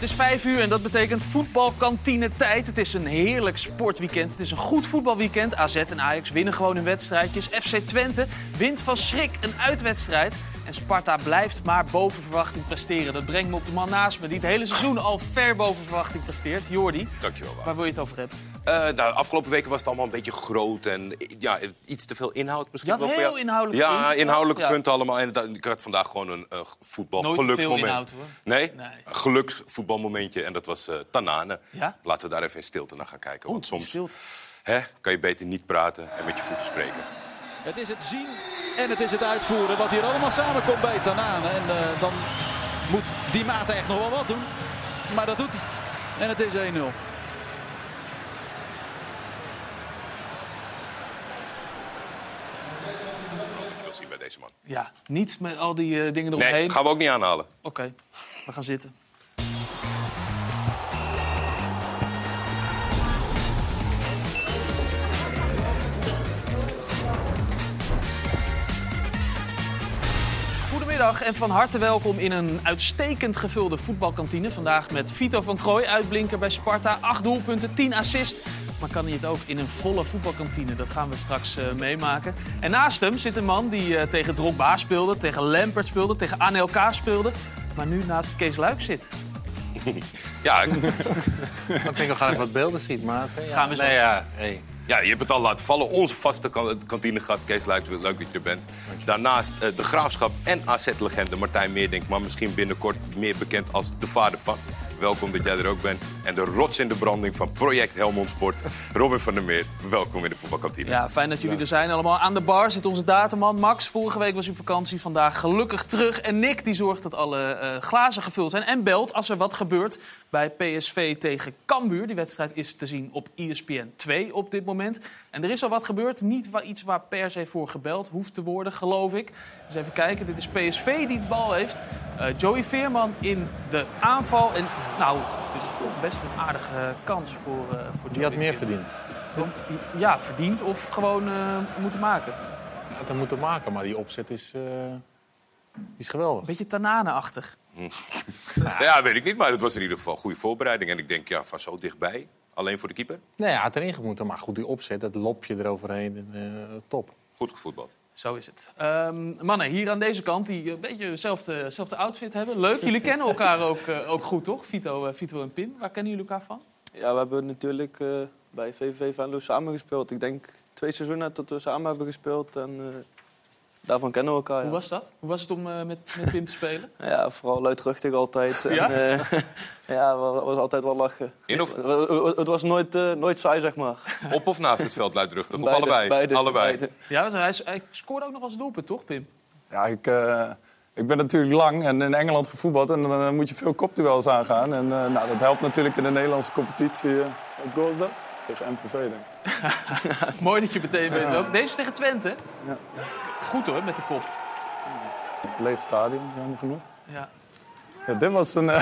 Het is vijf uur en dat betekent voetbalkantine tijd. Het is een heerlijk sportweekend. Het is een goed voetbalweekend. AZ en Ajax winnen gewoon hun wedstrijdjes. FC Twente wint van schrik een uitwedstrijd. En Sparta blijft maar boven verwachting presteren. Dat brengt me op de man naast me, die het hele seizoen al ver boven verwachting presteert. Jordi, Dankjewel. Waar waar wil je het over hebben? nou, afgelopen weken was het allemaal een beetje groot en ja, iets te veel inhoud misschien. Je had wel voor heel jou. inhoudelijke Ja, punten. inhoudelijke Ja. punten allemaal. En dat- ik had vandaag gewoon een uh, voetbal Nooit te veel geluksmoment. inhoud, hoor. Nee? Nee. Een geluksvoetbalmomentje en dat was eh Tanane. Ja? Laten we daar even in stilte naar gaan kijken. Want soms hè, kan je beter niet praten en met je voeten spreken. Het is het zien en het is het uitvoeren wat hier allemaal samenkomt bij Tanane. En eh, dan moet die Mata echt nog wel wat doen. Maar dat doet hij. En het is 1-0. Ik wil zien bij deze man. Ja, niet met al die eh, dingen eromheen. Nee, gaan we ook niet aanhalen. Oké, we gaan zitten. Goedemiddag en van harte welkom in een uitstekend gevulde voetbalkantine. Vandaag met Vito van Krooi, uitblinker bij Sparta. 8 doelpunten, 10 assist. Maar kan hij het ook in een volle voetbalkantine? Dat gaan we straks eh, meemaken. En naast hem zit een man die eh, tegen Drogba speelde, tegen Lampert speelde, tegen Anelka speelde. Maar nu naast Kees Luik zit. Ja, ik- Ik denk we gaan even wat beelden zien, maar... Ja. Gaan we zo. Nee, ja, hey. Ja, je hebt het al laten vallen. Onze vaste kan- kantinegast Kees Luijks. Leuk dat je er bent. Daarnaast eh, de Graafschap en AZ-legende Martijn Meerdink. Maar misschien binnenkort meer bekend als de vader van. Welkom dat jij er ook bent. En de rots in de branding van Project Helmond Sport. Robin van der Meer, welkom in de voetbalkantine. Ja, fijn dat jullie er zijn allemaal. Aan de bar zit onze dataman Max. Vorige week was op vakantie, vandaag gelukkig terug. En Nick die zorgt dat alle eh, glazen gevuld zijn. En belt als er wat gebeurt bij PSV tegen Cambuur. Die wedstrijd is te zien op ESPN 2 op dit moment. En er is al wat gebeurd. Niet wa- iets waar per se voor gebeld hoeft te worden, geloof ik. Dus even kijken. Dit is PSV die de bal heeft. Eh, Joey Veerman in de aanval. En nou, dit is toch best een aardige kans voor, eh voor Die had meer verdiend. Ja, verdiend of gewoon eh, moeten maken. Had hem moeten maken, maar die opzet is, eh, die is geweldig. Beetje Tanane-achtig. Ja, weet ik niet. Maar het was in ieder geval een goede voorbereiding. En ik denk, ja, van zo dichtbij. Alleen voor de keeper. Nee, hij had erin gemoeten, maar goed, die opzet, dat lopje eroverheen, eh, top. Goed gevoetbald. Zo is het. Ehm, mannen, hier aan deze kant, die een beetje dezelfde, outfit hebben. Leuk, jullie kennen elkaar ook, eh, ook goed, toch? Vito, eh, Vito en Pim. Waar kennen jullie elkaar van? Ja, we hebben natuurlijk eh, bij VVV Venlo samen gespeeld. Ik denk twee seizoenen dat we samen hebben gespeeld. En daarvan kennen we elkaar. Ja. Hoe was dat? Hoe was het om eh, met, met Pim te spelen? ja, vooral luidruchtig altijd. Ja? En, eh, ja, was, was altijd wel lachen. In of Het- het- Het was nooit, eh, nooit saai, zeg maar. op of naast het veld luidruchtig? Of Beide, allebei? beide, allebei. beide. Ja, hij, hij scoorde ook nog als doelpunt, toch, Pim? Ja, ik, eh, ik ben natuurlijk lang en in Engeland gevoetbald en dan eh, moet je veel kopduels aangaan. En eh, nou, dat helpt natuurlijk in de Nederlandse competitie. eh wat goal is dat? Tegen MVV, denk ik. Mooi dat je meteen bent. Ook Deze tegen Twente. Ja. Goed hoor, met de kop. Leeg stadion, jammer genoeg. Ja. Ja, dit was een...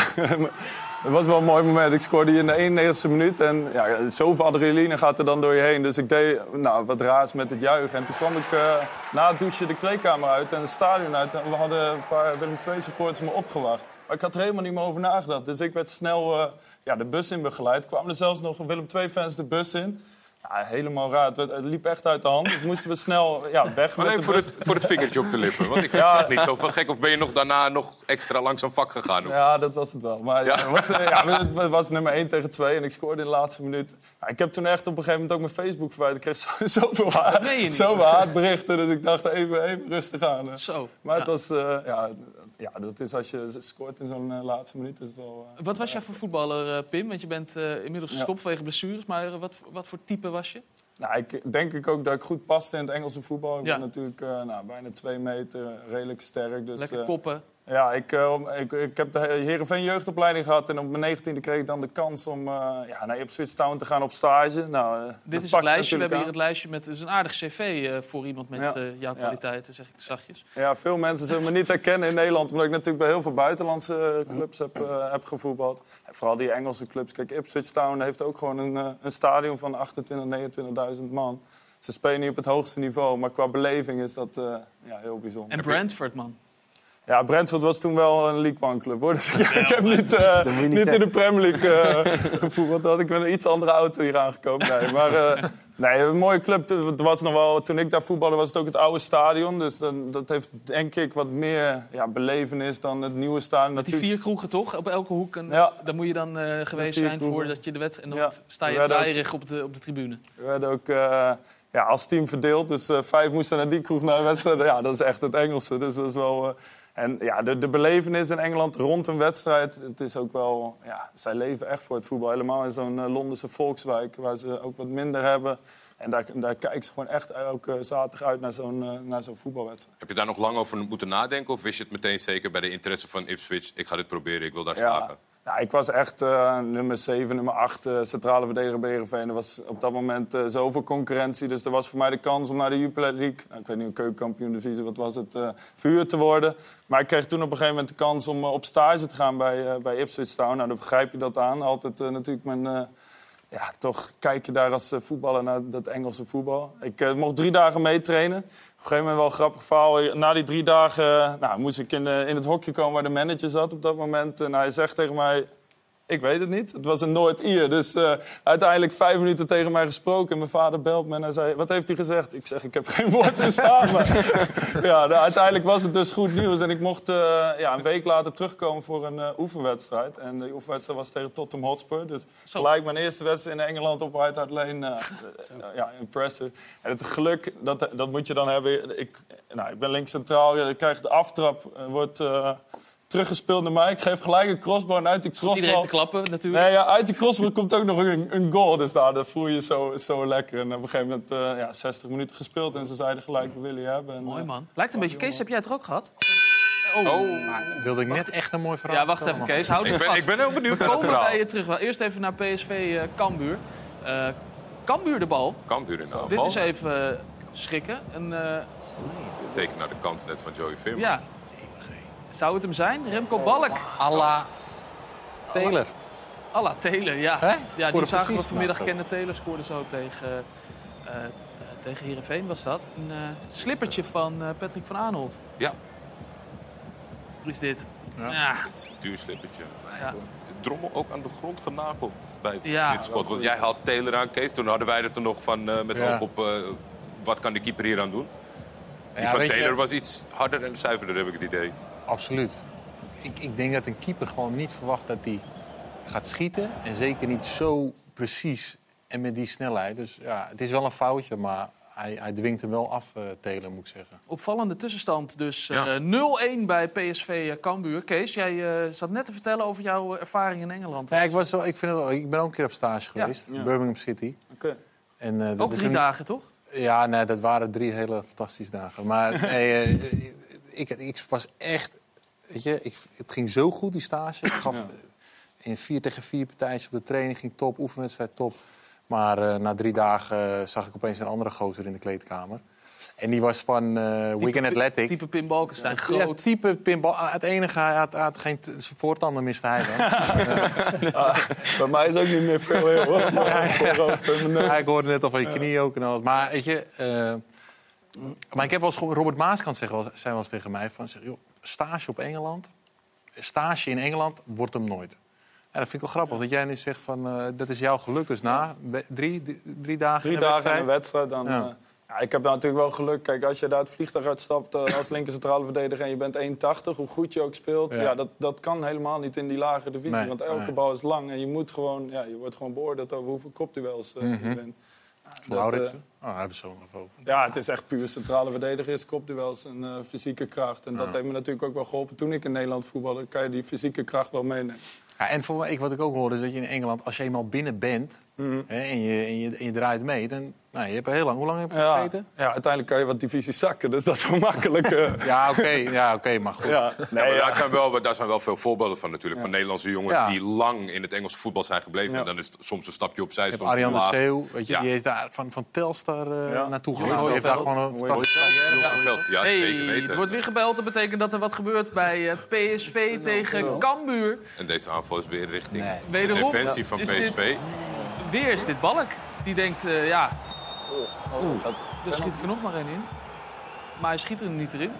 Het was wel een mooi moment. Ik scoorde hier in de 91ste minuut. En ja, zoveel adrenaline gaat er dan door je heen. Dus ik deed nou, wat raars met het juichen. En toen kwam ik eh, na het douchen de kleedkamer uit en het stadion uit. En we hadden een paar Willem II supporters me opgewacht. Maar ik had er helemaal niet meer over nagedacht. Dus ik werd snel eh, ja, de bus in begeleid. Kwamen er zelfs nog Willem II-fans de bus in. Ja, helemaal raar. Het, het liep echt uit de hand. Dus moesten we snel ja, weg met Alleen de voor het, voor het vingertje op de lippen. Want ik vind Ja. het echt niet zo van gek. Of ben je nog daarna nog extra langs zo'n vak gegaan? of? Ja, dat was het wel. Maar Ja. Het, was, eh, ja, het was nummer 1 tegen 2 en ik scoorde in de laatste minuut. Ja, ik heb toen echt op een gegeven moment ook mijn Facebook verwijderd. Ik kreeg zo, zoveel, zoveel haatberichten, dus ik dacht even, even rustig aan. Zo. Maar het was, eh, ja, ja, dat is als je scoort in zo'n eh, laatste minuut, is het wel... eh, Wat was jij voor voetballer, eh, Pim? Want je bent inmiddels gestopt vanwege blessures. Maar wat, wat voor type was je? Nou, ik denk ik ook dat ik goed paste in het Engelse voetbal. Ik Ja. ben natuurlijk nou, bijna twee meter, redelijk sterk. Dus, Lekker koppen. Ja, ik, eh, ik, ik heb de Heerenveen jeugdopleiding gehad en op mijn negentiende kreeg ik dan de kans om uh, ja, naar Ipswich Town te gaan op stage. Nou, uh, Dit is het lijstje. We hebben hier het lijstje met... Het is een aardig cv eh, voor iemand met Ja. eh, jouw Ja. kwaliteiten, zeg ik zachtjes. Ja, veel mensen zullen me niet herkennen in Nederland, omdat ik natuurlijk bij heel veel buitenlandse eh, clubs heb, eh, heb gevoetbald. En vooral die Engelse clubs. Kijk, Ipswich Town heeft ook gewoon een, eh, een stadion van 28.000, 29.000 man. Ze spelen niet op het hoogste niveau, maar qua beleving is dat eh, ja, heel bijzonder. En Brentford, man. Ja, Brentford was toen wel een League One club hoor. Dus ik, ik heb niet, eh, niet niet in de Premier League eh gevoetbald. Had ik met een iets andere auto hier aangekomen. Nee, maar eh, nee, een mooie club. Het was nog wel, toen ik daar voetbalde was het ook het oude stadion. Dus dan, dat heeft denk ik wat meer ja, belevenis dan het nieuwe stadion. Die Natuurlijk- vier kroegen toch? Op elke hoek. En Ja. Daar moet je dan eh, geweest zijn kroegen. voordat je de wedstrijd... En dan Ja. sta je draaierig op de, op de tribune. We werden ook ja, als team verdeeld. Dus vijf moesten naar die kroeg naar de wedstrijd. Ja, dat is echt het Engelse. Dus dat is wel... en ja, de, de belevenis in Engeland rond een wedstrijd... het is ook wel... Ja, zij leven echt voor het voetbal. Helemaal in zo'n eh, Londense volkswijk... waar ze ook wat minder hebben. En daar, daar kijken ze gewoon echt elke zaterdag uit naar zo'n eh, naar zo'n voetbalwedstrijd. Heb je daar nog lang over moeten nadenken? Of wist je het meteen zeker bij de interesse van Ipswich? Ik ga dit proberen, ik wil daar slagen. Ja, ik was echt eh, nummer 7, nummer 8 eh, centrale verdediger bij Heerenveen. Er was op dat moment zoveel concurrentie. Dus er was voor mij de kans om naar de Jupiler League... Nou, ik weet niet, een keukenkampioen divisie, wat was het, verhuurd te worden. Maar ik kreeg toen op een gegeven moment de kans om op stage te gaan bij, bij Ipswich Town. Nou, dan begrijp je dat aan. Altijd natuurlijk mijn... eh, ja, toch kijk je daar als eh, voetballer naar dat Engelse voetbal. Ik eh, mocht drie dagen meetrainen. Op een gegeven moment wel een grappig verhaal. Na die drie dagen eh, nou, moest ik in, eh, in het hokje komen waar de manager zat op dat moment. En hij zegt tegen mij... Ik weet het niet. Het was een Noord-Ier. Dus eh, uiteindelijk vijf minuten tegen mij gesproken. En mijn vader belt me en hij zei... Wat heeft hij gezegd? Ik zeg, ik heb geen woord verstaan. Maar ja, nou, uiteindelijk was het dus goed nieuws. En ik mocht eh, ja, een week later terugkomen voor een eh, oefenwedstrijd. En die oefenwedstrijd was tegen Tottenham Hotspur. Dus gelijk mijn eerste wedstrijd in Engeland op White Hart Lane. ja, impressive. En het geluk, dat, dat moet je dan hebben. Ik, nou, ik ben links centraal. Ik krijg de aftrap. wordt teruggespeeld naar mij. Ik geef gelijk een crossbar en uit die Iedereen crossbar... te klappen natuurlijk. Nee, ja, uit die crossbar komt ook nog een, een goal. Dus daar dat voel je zo, zo lekker. En op een gegeven moment eh, ja, 60 minuten gespeeld. En ze zeiden gelijk, we willen je hebben. En, Mooi eh, man. Lijkt een beetje... Kees, heb jij het er ook gehad? Oh, Wilde ik net echt een mooi verhaal Ja, wacht even Kees. Houd ik ben, vast. ik ben heel benieuwd We naar het komen bij je terug. Wel, Eerst even naar PSV eh Cambuur. Eh Cambuur de bal. Cambuur in de Dit aanval. is even schikken. En, eh, Zeker naar de kans net van Joey Veerman. ja. Zou het hem zijn? Remco Balk. Alla Taylor. Alla Taylor, ja. Hè? Ja, die zagen we vanmiddag. Kennen Taylor scoorde zo tegen, eh eh, tegen Heerenveen, was dat. Een eh, slippertje van eh, Patrick van Aanholt. Ja, Is dit. Ja. Ja. het is een duur slippertje. Ja. De drommel ook aan de grond genageld bij Ja. dit spot. Want jij had Taylor aan, Kees. Toen hadden wij het er nog van eh, met Ja. oog op... eh, wat kan de keeper hier aan doen? Die Ja, van Taylor was iets harder en zuiverder, heb ik het idee. Absoluut. Ik, ik denk dat een keeper gewoon niet verwacht dat hij gaat schieten. En zeker niet zo precies en met die snelheid. Dus ja, het is wel een foutje, maar hij, hij dwingt hem wel af, eh Taylor, moet ik zeggen. Opvallende tussenstand dus. Ja. eh, 0-1 bij PSV eh, Cambuur. Kees, jij eh, zat net te vertellen over jouw eh, ervaring in Engeland. Nee, ik, was wel, ik, vind het wel, ik ben ook een keer op stage Ja. geweest, Ja. Birmingham City. Oké. En, eh, Ook drie een- dagen, toch? Ja, nee, dat waren drie hele fantastische dagen. Maar eh, ik, ik was echt... Weet je, ik, het ging zo goed, die stage. Ik gaf in vier tegen vier partijtjes op de training, ging top, oefenwedstrijd top. Maar eh, na drie dagen eh, zag ik opeens een andere gozer in de kleedkamer. En die was van eh Wigan Athletic. Type Pim Balkenstein, Ja, groot. type pinball. Ah, Het enige, hij had, geen voortanden miste hij dan. Bij mij is ook niet meer veel heel hoor. Ja, ik hoorde net al van je knie ook en alles. Maar weet je, eh, maar ik heb wel eens Robert Maaskant zeggen wel, zei wel eens tegen mij van, zeg, joh, stage op Engeland, stage in Engeland wordt hem nooit. Ja, dat vind ik wel grappig dat jij nu zegt van, eh, dat is jouw geluk. Dus na drie, drie, drie dagen Drie in dagen in een wedstrijd. wedstrijd. Dan, Ja. ja. ja, ik heb daar natuurlijk wel geluk. Kijk, als je daar het vliegtuig uitstapt eh, als linker centrale verdediger... en je bent 1,80, hoe goed je ook speelt... Ja. Ja. dat, dat kan helemaal niet in die lagere divisie. Nee, want elke nee. bal is lang. En je, moet gewoon, ja, je wordt gewoon beoordeeld over hoeveel kopduels eh Mhm. je bent. Ja, dat, Hij heeft zo'n niveau. ja, het is echt puur centrale verdediger is kopduels en eh, fysieke kracht. En dat heeft me natuurlijk ook wel geholpen. Toen ik in Nederland voetbalde, kan je die fysieke kracht wel meenemen. Ja, en voor ik, wat ik ook hoorde is dat je in Engeland, als je eenmaal binnen bent Mhm. hè, en, je, en, je, en je draait mee, dan nou, je hebt er heel lang. Hoe lang heb je Ja, gezeten? ja, uiteindelijk kan je wat divisies zakken. Dus dat is wel makkelijk. eh. Ja, oké, ja, oké, maar goed. ja, Ja, nee, maar ja. daar, zijn wel, daar zijn wel veel voorbeelden van natuurlijk. Van Nederlandse jongens Ja. die lang in het Engelse voetbal zijn gebleven. Ja. En dan is het soms een stapje opzij. Soms Arjan de. Zeeuw, weet je, Ja. die heeft daar van, van Telstar eh, Ja. naartoe gegaan. Die heeft daar gewoon een fantastische carrière Ja, zeker weten. er wordt weer gebeld. Dat betekent dat er wat gebeurt bij eh, PSV tegen Cambuur. En deze aanval is weer richting Nee. de Wederom defensie van is dit- PSV. Weer is dit Balk. Die denkt, eh, ja, Oh, dat- daar schiet ik er nog maar één in. Maar hij schiet er niet erin.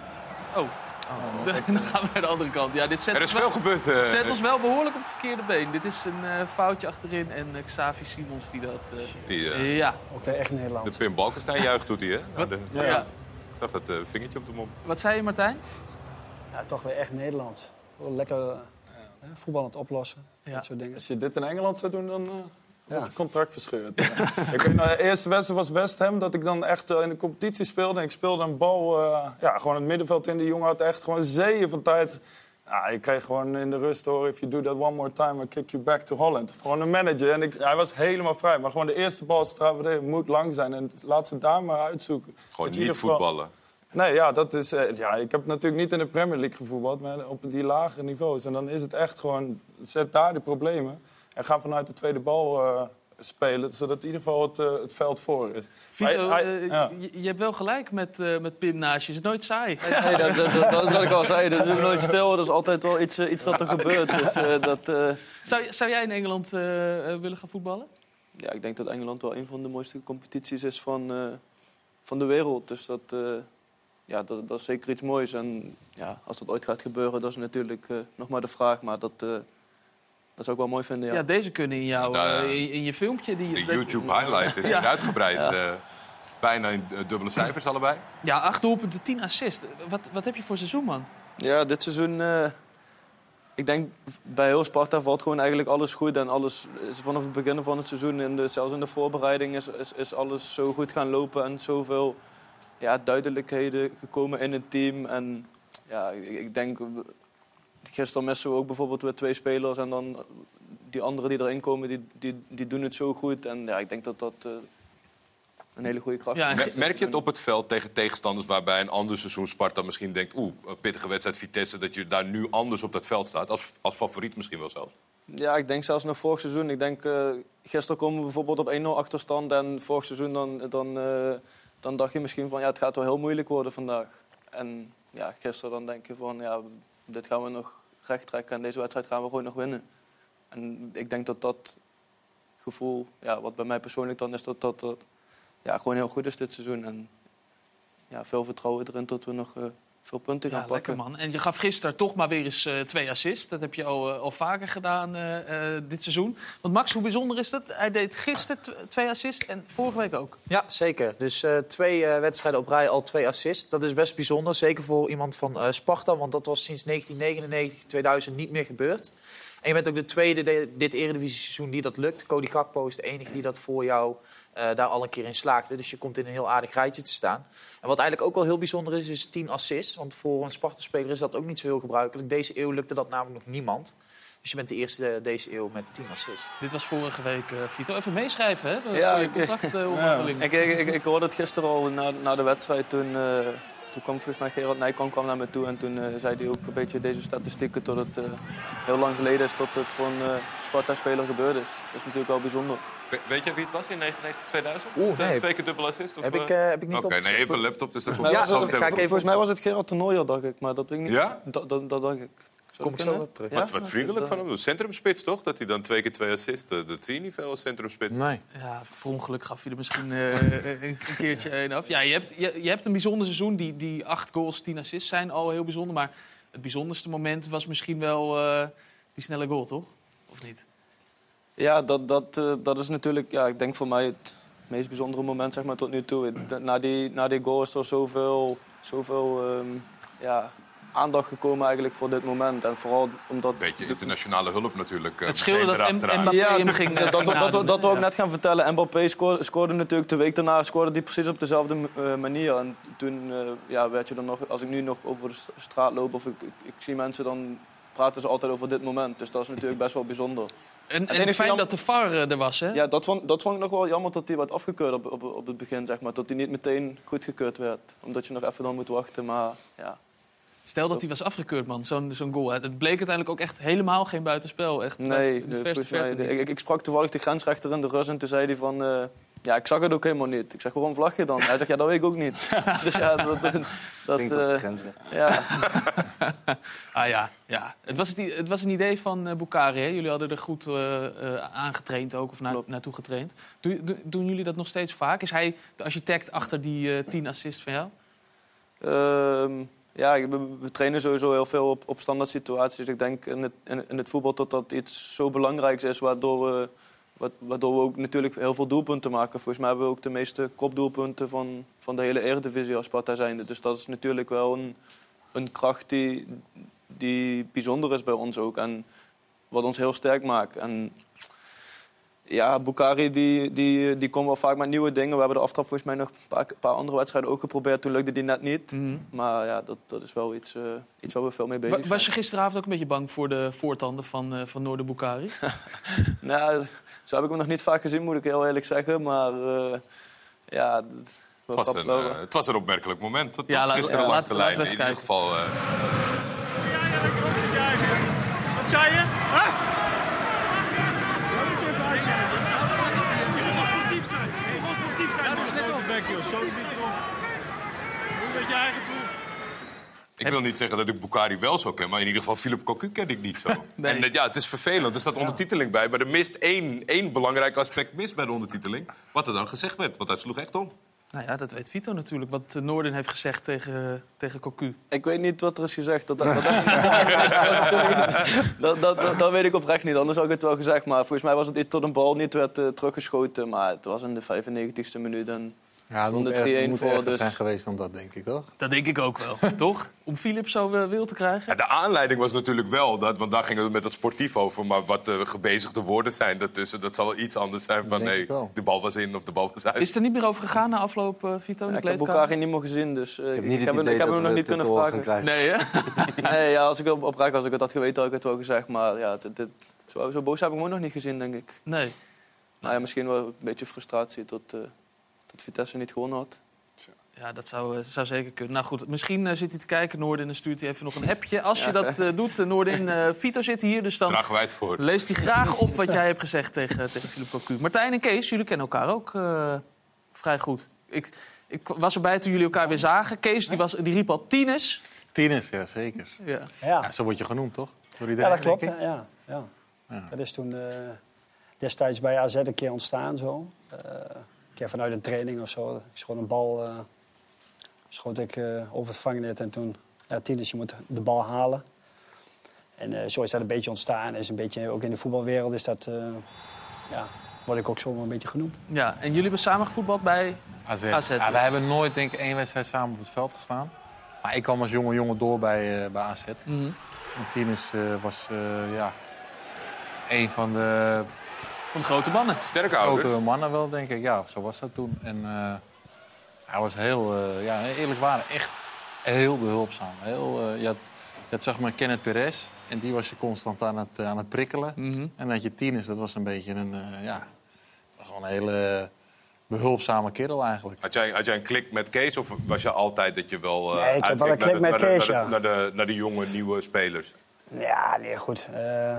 Oh, dan gaan we naar de andere kant. Ja, dit zet, Er ons is wel, veel gebeurd. eh. zet ons wel behoorlijk op het verkeerde been. Dit is een eh, foutje achterin en Xavi Simons die dat... Die, ja. Ook echt de Nederland. Pim Balkenstein juicht doet hij, hè? De- Ja. Ik zag dat vingertje op de mond. Wat zei je, Martijn? Ja, toch weer echt Nederlands. Lekker eh, voetbal aan het oplossen. Ja. Dat soort dingen. Als je dit in Engeland zou doen, dan eh wordt Ja. je contract verscheurd. ik weet, nou, de eerste wedstrijd was West Ham, dat ik dan echt eh, in de competitie speelde. En ik speelde een bal, eh, ja, gewoon het middenveld in. Die jongen had echt gewoon zeeën van tijd. Ja, ik kreeg gewoon in de rust horen, if you do that one more time, I kick you back to Holland. Gewoon een manager. En ik, hij was helemaal vrij. Maar gewoon de eerste bal moet lang zijn. En laat ze daar maar uitzoeken. Gewoon je niet ieder geval- voetballen. Nee, ja, dat is, eh, ja, ik heb natuurlijk niet in de Premier League gevoetbald, maar op die lagere niveaus. En dan is het echt gewoon, zet daar de problemen. En ga vanuit de tweede bal eh, spelen, zodat in ieder geval het, eh, het veld voor is. Vito, Hij- hij- ja. je, je hebt wel gelijk met, eh, met Pim naast je. Het is nooit saai. Nee, dat, dat, dat, dat is wat ik al zei. Dat is ook nooit stil. Er is altijd wel iets, iets dat er gebeurt. Dus, eh, dat, eh, Zou, zou jij in Engeland willen gaan voetballen? ja, ik denk dat Engeland wel een van de mooiste competities is van, eh, van de wereld. Dus dat, eh, ja, dat, dat is zeker iets moois. En ja, als dat ooit gaat gebeuren, dat is natuurlijk eh, nog maar de vraag. Maar dat, eh, dat zou ik wel mooi vinden, Ja, ja. deze kunnen in, jou, Nou, eh, in, in je filmpje. Die, De YouTube highlight is Ja. uitgebreid. bijna in dubbele cijfers allebei. Ja, acht doelpunten, tien assists. Wat, wat heb je voor seizoen, man? Ja, dit seizoen. eh, ik denk bij heel Sparta valt gewoon eigenlijk alles goed. En alles is vanaf het begin van het seizoen, in de, zelfs in de voorbereiding, is, is, is alles zo goed gaan lopen. En zoveel ja, duidelijkheden gekomen in het team. En ja, ik, ik denk. Gisteren missen we ook bijvoorbeeld weer twee spelers. En dan die anderen die erin komen, die, die, die doen het zo goed. En ja, ik denk dat dat eh, een hele goede kracht Ja, is. Mer- Merk je het op het veld tegen tegenstanders waarbij een ander seizoen Sparta misschien denkt... oeh, pittige wedstrijd Vitesse, dat je daar nu anders op dat veld staat? Als, als favoriet misschien wel zelfs. Ja, ik denk zelfs nog vorig seizoen. Ik denk, eh, gisteren komen we bijvoorbeeld op 1-0 achterstand. En vorig seizoen dan, dan, eh, dan dacht je misschien van ja, het gaat wel heel moeilijk worden vandaag. En ja, gisteren dan denk je van ja, dit gaan we nog recht trekken. En deze wedstrijd gaan we gewoon nog winnen. En ik denk dat dat gevoel, ja, wat bij mij persoonlijk dan is, dat dat, dat ja, gewoon heel goed is dit seizoen. En ja, veel vertrouwen erin dat we nog eh, veel punten gaan Ja, lekker pakken. man. En je gaf gisteren toch maar weer eens eh, twee assists. Dat heb je al, eh, al vaker gedaan eh, eh, dit seizoen. Want Max, hoe bijzonder is dat? Hij deed gisteren tw- twee assists en vorige week ook. Ja, zeker. Dus eh, twee eh, wedstrijden op rij, al twee assists. Dat is best bijzonder. Zeker voor iemand van eh, Sparta, want dat was sinds 1999, 2000 niet meer gebeurd. En je bent ook de tweede de- dit Eredivisie-seizoen die dat lukt. Cody Gakpo is de enige die dat voor jou eh, daar al een keer in slaagde. Dus je komt in een heel aardig rijtje te staan. En wat eigenlijk ook wel heel bijzonder is, is 10 assists. Want voor een Sparta-speler is dat ook niet zo heel gebruikelijk. Deze eeuw lukte dat namelijk nog niemand. Dus je bent de eerste deze eeuw met 10 assists. Dit was vorige week, eh, Vito. Even meeschrijven, hè? Ja, je ik- contractonderhandeling. Ik, ik, ik, ik hoorde het gisteren al na, na de wedstrijd. Toen, eh, toen kwam volgens mij Gerard Nijkamp kwam naar me toe. En toen eh, zei hij ook een beetje deze statistieken. Dat het eh, heel lang geleden is dat het voor een eh, Sparta-speler gebeurd is. Dat is natuurlijk wel bijzonder. We- Weet je wie het was in 1999, 2000? Oeh, nee. Twee keer dubbel assist? Of, Heb ik, heb ik niet Oké, nee, even laptop, dus dat mij, Ja, even volgens mij was het Gerard Toernooier, dacht ik. Maar dat weet ik niet. Ja? Dat, dat, dat dacht ik. Kom ik zo op terug. Ja? Wat, wat vriendelijk van hem. Centrumspits toch? Dat hij dan twee keer twee assists. eh, Dat zie je niet veel als centrumspits. Nee. Ja, per ongeluk gaf je er misschien eh, een, een keertje een af. Ja, je hebt, je, je hebt een bijzonder seizoen. Die, die acht goals, tien assists zijn al heel bijzonder. Maar het bijzonderste moment was misschien wel eh, die snelle goal, toch? Of niet? Ja, dat, dat, eh, dat is natuurlijk, ja, ik denk voor mij het meest bijzondere moment zeg maar, tot nu toe. Na die, na die goal is er zoveel, zoveel ehm, ja, aandacht gekomen eigenlijk voor dit moment. En vooral omdat... Beetje internationale hulp natuurlijk. eh, Het scheelde meteen dat. Mbappé Ja, hem dat, ging, dat, dat, dat, dat, nadoen, dat wil ik ja. net gaan vertellen. Mbappé scoorde, scoorde natuurlijk de week daarna scoorde die precies op dezelfde eh, manier. En toen eh, ja, werd je dan nog, als ik nu nog over de st- straat loop of ik, ik, ik zie mensen, dan praten ze altijd over dit moment. Dus dat is natuurlijk best wel bijzonder. En, en fijn jam- dat de VAR eh, er was, hè? Ja, dat vond, dat vond ik nog wel jammer dat hij werd afgekeurd op, op, op het begin, zeg maar. Dat hij niet meteen goedgekeurd werd. Omdat je nog even dan moet wachten, maar ja. Stel dat hij was afgekeurd, man, zo'n zo'n goal. Het bleek uiteindelijk ook echt helemaal geen buitenspel. Echt, Nee, de mij, ik, ik sprak toevallig de grensrechter in de Rus en toen zei hij van... eh, ja, ik zag het ook helemaal niet. Ik zeg, waarom vlag je dan? Hij zegt, ja, dat weet ik ook niet. dus ja, dat... dat, dat grensrechter. ja. Ah ja, ja. Het, was het, het was een idee van eh Bukari, hè? Jullie hadden er goed eh, eh, aangetraind ook, of na, naartoe getraind. Doen, doen- doen jullie dat nog steeds vaak? Is hij de architect achter die tien assists van jou? Ja, we, trainen sowieso heel veel op, op standaard situaties. Ik denk in het, in, het voetbal dat dat iets zo belangrijks is, waardoor we, wa- waardoor we ook natuurlijk heel veel doelpunten maken. Volgens mij hebben we ook de meeste kopdoelpunten van, van de hele Eredivisie als Sparta zijnde. Dus dat is natuurlijk wel een, een kracht die, die bijzonder is bij ons ook. En wat ons heel sterk maakt. En ja, Bukari die, die, die komt wel vaak met nieuwe dingen. We hebben de aftrap volgens mij nog een paar, paar andere wedstrijden ook geprobeerd. Toen lukte die net niet. Mhm. Maar ja, dat, dat is wel iets, eh, iets waar we veel mee bezig zijn. Was je gisteravond ook een beetje bang voor de voortanden van, eh van Noorder Bukari? Nou, zo heb ik hem nog niet vaak gezien, moet ik heel eerlijk zeggen. Maar eh, ja... dat- Het was, een, het was een opmerkelijk moment. Ja, laat- Gisteren ja, langs de lijn. In ieder geval... eh, Wat zei je? Huh? Ja, moet je even uitkijken. Je moet gewoon sportief zijn. Je moet gewoon sportief zijn. Ja, dus net op. Bek, joh. Zo niet erop. Doe met je eigen ploeg. Ik wil niet zeggen dat ik Bukari wel zo ken, maar in ieder geval Philip Cocu ken ik niet zo. Nee. En eh, ja, het is vervelend, er staat ondertiteling bij, maar er mist één, één belangrijk aspect mis bij de ondertiteling. Wat er dan gezegd werd, want hij sloeg echt om. nou ja, dat weet Vito natuurlijk. Wat eh, Noorden heeft gezegd tegen, tegen Cocu. Ik weet niet wat er is gezegd. Dat, dat, dat, dat, dat, dat- dat weet ik oprecht niet, anders had ik het wel gezegd. Maar volgens mij was het iets tot een bal niet werd eh, teruggeschoten. Maar het was in de 95ste minuut. En Ja, het Stond moet, er 3-1 erg- moet voor, dus- zijn geweest dan dat, denk ik, toch? Dat denk ik ook wel, toch? Om Philip zo eh, wil te krijgen? Ja, de aanleiding was natuurlijk wel, dat, want daar ging het met het sportief over, maar wat de gebezigde woorden zijn daartussen, dat zal wel iets anders zijn van nee, ik de bal was in of de bal was uit. Is het er niet meer over gegaan na afloop, eh, Vito? ja, ik heb elkaar niet meer gezien, dus eh, ik, heb, hem- idee ik heb dat hem nog we niet kunnen vragen. Nee, hè? Nee, ja, als ik op- oprecht als ik het had geweten, had ik het wel gezegd. Maar ja, dit, zo, zo boos heb ik hem ook nog niet gezien, denk ik. Nee. Nou ja, misschien wel een beetje frustratie tot, tot Vitesse niet gewonnen had. Ja, dat zou, eh, zou zeker kunnen. Nou goed, misschien eh, zit hij te kijken, Noorden, en dan stuurt hij even nog een appje. Als je dat eh, doet, uh, Noorden, eh, Vito zit hier, dus dan Dragen wij het voor. leest hij graag op wat jij hebt gezegd tegen, tegen Philip Cocu. Martijn en Kees, jullie kennen elkaar ook eh, vrij goed. Ik, ik was erbij toen jullie elkaar weer zagen. Kees die was, die riep al Tines. Tieners, ja, zeker. Ja. Ja, Ja, zo word je genoemd, toch? Door iedereen, ja dat klopt. Ja, ja. Ja. Dat is toen eh, destijds bij AZ een keer ontstaan. Zo. Keer vanuit een training of zo. Ik schoot een bal eh, schoot ik, eh, over het vangnet. En toen, ja, Tinus, je moet de bal halen. En eh, zo is dat een beetje ontstaan. Is een beetje, ook in de voetbalwereld is dat, eh, ja, word ik ook zo wel een beetje genoemd. ja, en jullie hebben samen gevoetbald bij... AZ. AZ, ja, ja. wij hebben nooit denk ik één wedstrijd samen op het veld gestaan. Maar ik kwam als jonge jongen door bij, eh, bij AZ. Mhm. En Tinus eh, was eh, ja, een van de Van de grote mannen. Sterke ouders. grote mannen wel, denk ik. Ja, zo was dat toen. En eh, hij was heel, eh, ja, eerlijk waar, echt heel behulpzaam. Heel, eh, je, had, je had zeg maar Kenneth Perez en die was je constant aan het, aan het prikkelen. Mhm. En dat je Tinus, dat was een beetje een, eh, ja, was gewoon een hele behulpzame kerel eigenlijk. Had jij, had jij een klik met Kees of was je altijd dat je wel eh Nee, ik heb wel een klik naar de- met naar de- Kees, naar ja. de- naar de, naar de jonge, nieuwe spelers? Ja, nee, goed. Eh,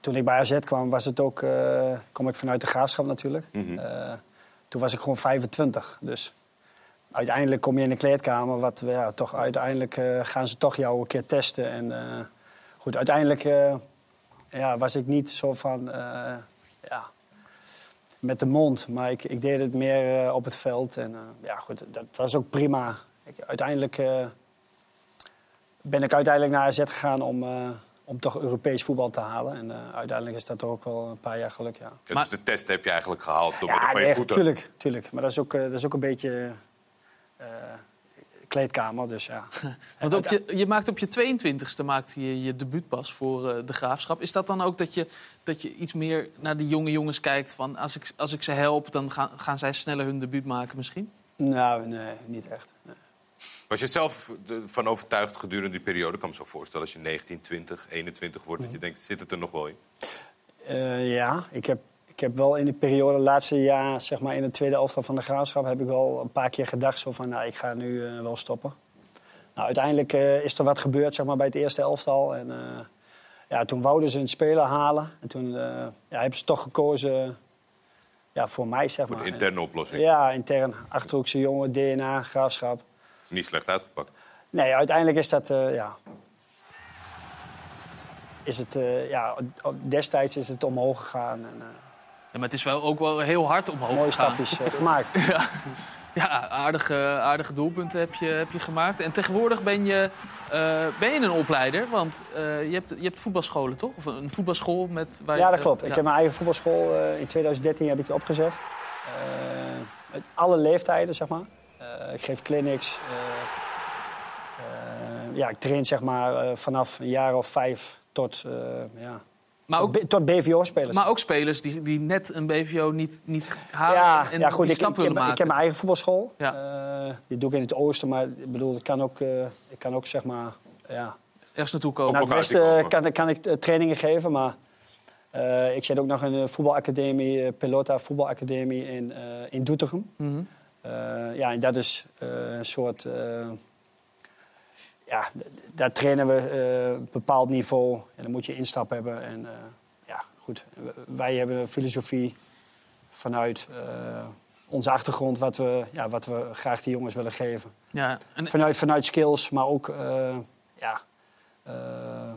toen ik bij AZ kwam, was het ook, eh, kom ik vanuit de graafschap natuurlijk. Eh, toen was ik gewoon 25. Dus uiteindelijk kom je in de kleedkamer, wat ja, toch uiteindelijk eh, gaan ze toch jou een keer testen. En goed, uiteindelijk ja, was ik niet zo van ja, met de mond, maar ik, ik deed het meer op het veld. En ja, goed, dat was ook prima. Ik, uiteindelijk ben ik uiteindelijk naar AZ gegaan om, om toch Europees voetbal te halen. En eh, uiteindelijk is dat toch ook wel een paar jaar geluk, ja. Ja, Maar- dus de test heb je eigenlijk gehaald door Ja, nee, voeten. tuurlijk, tuurlijk. Maar dat is ook, eh, dat is ook een beetje eh, kleedkamer, dus ja. Want op je, je maakt op je 22e maakte je je debuutpas voor eh, de Graafschap. Is dat dan ook dat je, dat je iets meer naar die jonge jongens kijkt? Van als, ik, als ik ze help, dan gaan, gaan zij sneller hun debuut maken misschien? Nou, nee, niet echt. Nee. Was je zelf van overtuigd gedurende die periode? Ik kan me zo voorstellen als je 19, 20, 21 wordt... dat je denkt, zit het er nog wel in? Eh, ja, ik heb, ik heb wel in de periode, laatste jaar, zeg maar in de tweede elftal van de graafschap, heb ik wel een paar keer gedacht zo van, nou, ik ga nu eh, wel stoppen. Nou, uiteindelijk eh, is er wat gebeurd, zeg maar, bij het eerste elftal. En ja, toen wouden ze een speler halen. En toen ja, hebben ze toch gekozen ja, voor mij, zeg Voor maar. de interne oplossing. Ja, intern. Achterhoekse jongen, DNA, graafschap. Niet slecht uitgepakt. Nee, uiteindelijk is dat, eh, ja... Is het, eh, ja, destijds is het omhoog gegaan. En, eh, Ja, maar het is wel ook wel heel hard omhoog mooie gegaan. stapjes eh, gemaakt. Ja, aardige, aardige doelpunten heb je, heb je gemaakt. En tegenwoordig ben je, eh, ben je een opleider, want eh, je, hebt, je hebt voetbalscholen, toch? Of een voetbalschool met... Waar je- Ja, dat klopt. Ik heb mijn eigen voetbalschool eh, in 2013 heb ik die opgezet. Eh, met alle leeftijden, zeg maar. Eh, ik geef clinics. eh, eh, ja, ik train zeg maar eh, vanaf een jaar of vijf tot, eh, ja, Maar ook, tot BVO-spelers. maar ook spelers die, die net een BVO niet, niet halen ja, en ja, goed. die Ik, stap ik, heb, willen maken. ik heb mijn eigen voetbalschool. Ja. Eh, die doe ik in het oosten, maar ik bedoel, ik kan ook, eh, ik kan ook zeg maar, ja, Ergens naartoe komen. naar het westen kan, kan ik trainingen geven, maar eh, ik zit ook nog in een voetbalacademie, Pelota voetbalacademie in, eh, in Doetinchem. Mhm. Ja, en dat is eh, een soort. eh, ja, daar trainen we eh, een bepaald niveau. En dan moet je instap hebben. En eh, ja, goed. Wij hebben een filosofie vanuit eh, onze achtergrond, wat we, ja, wat we graag de jongens willen geven. Ja, en, Vanuit, vanuit skills, maar ook eh, ja, eh, eh,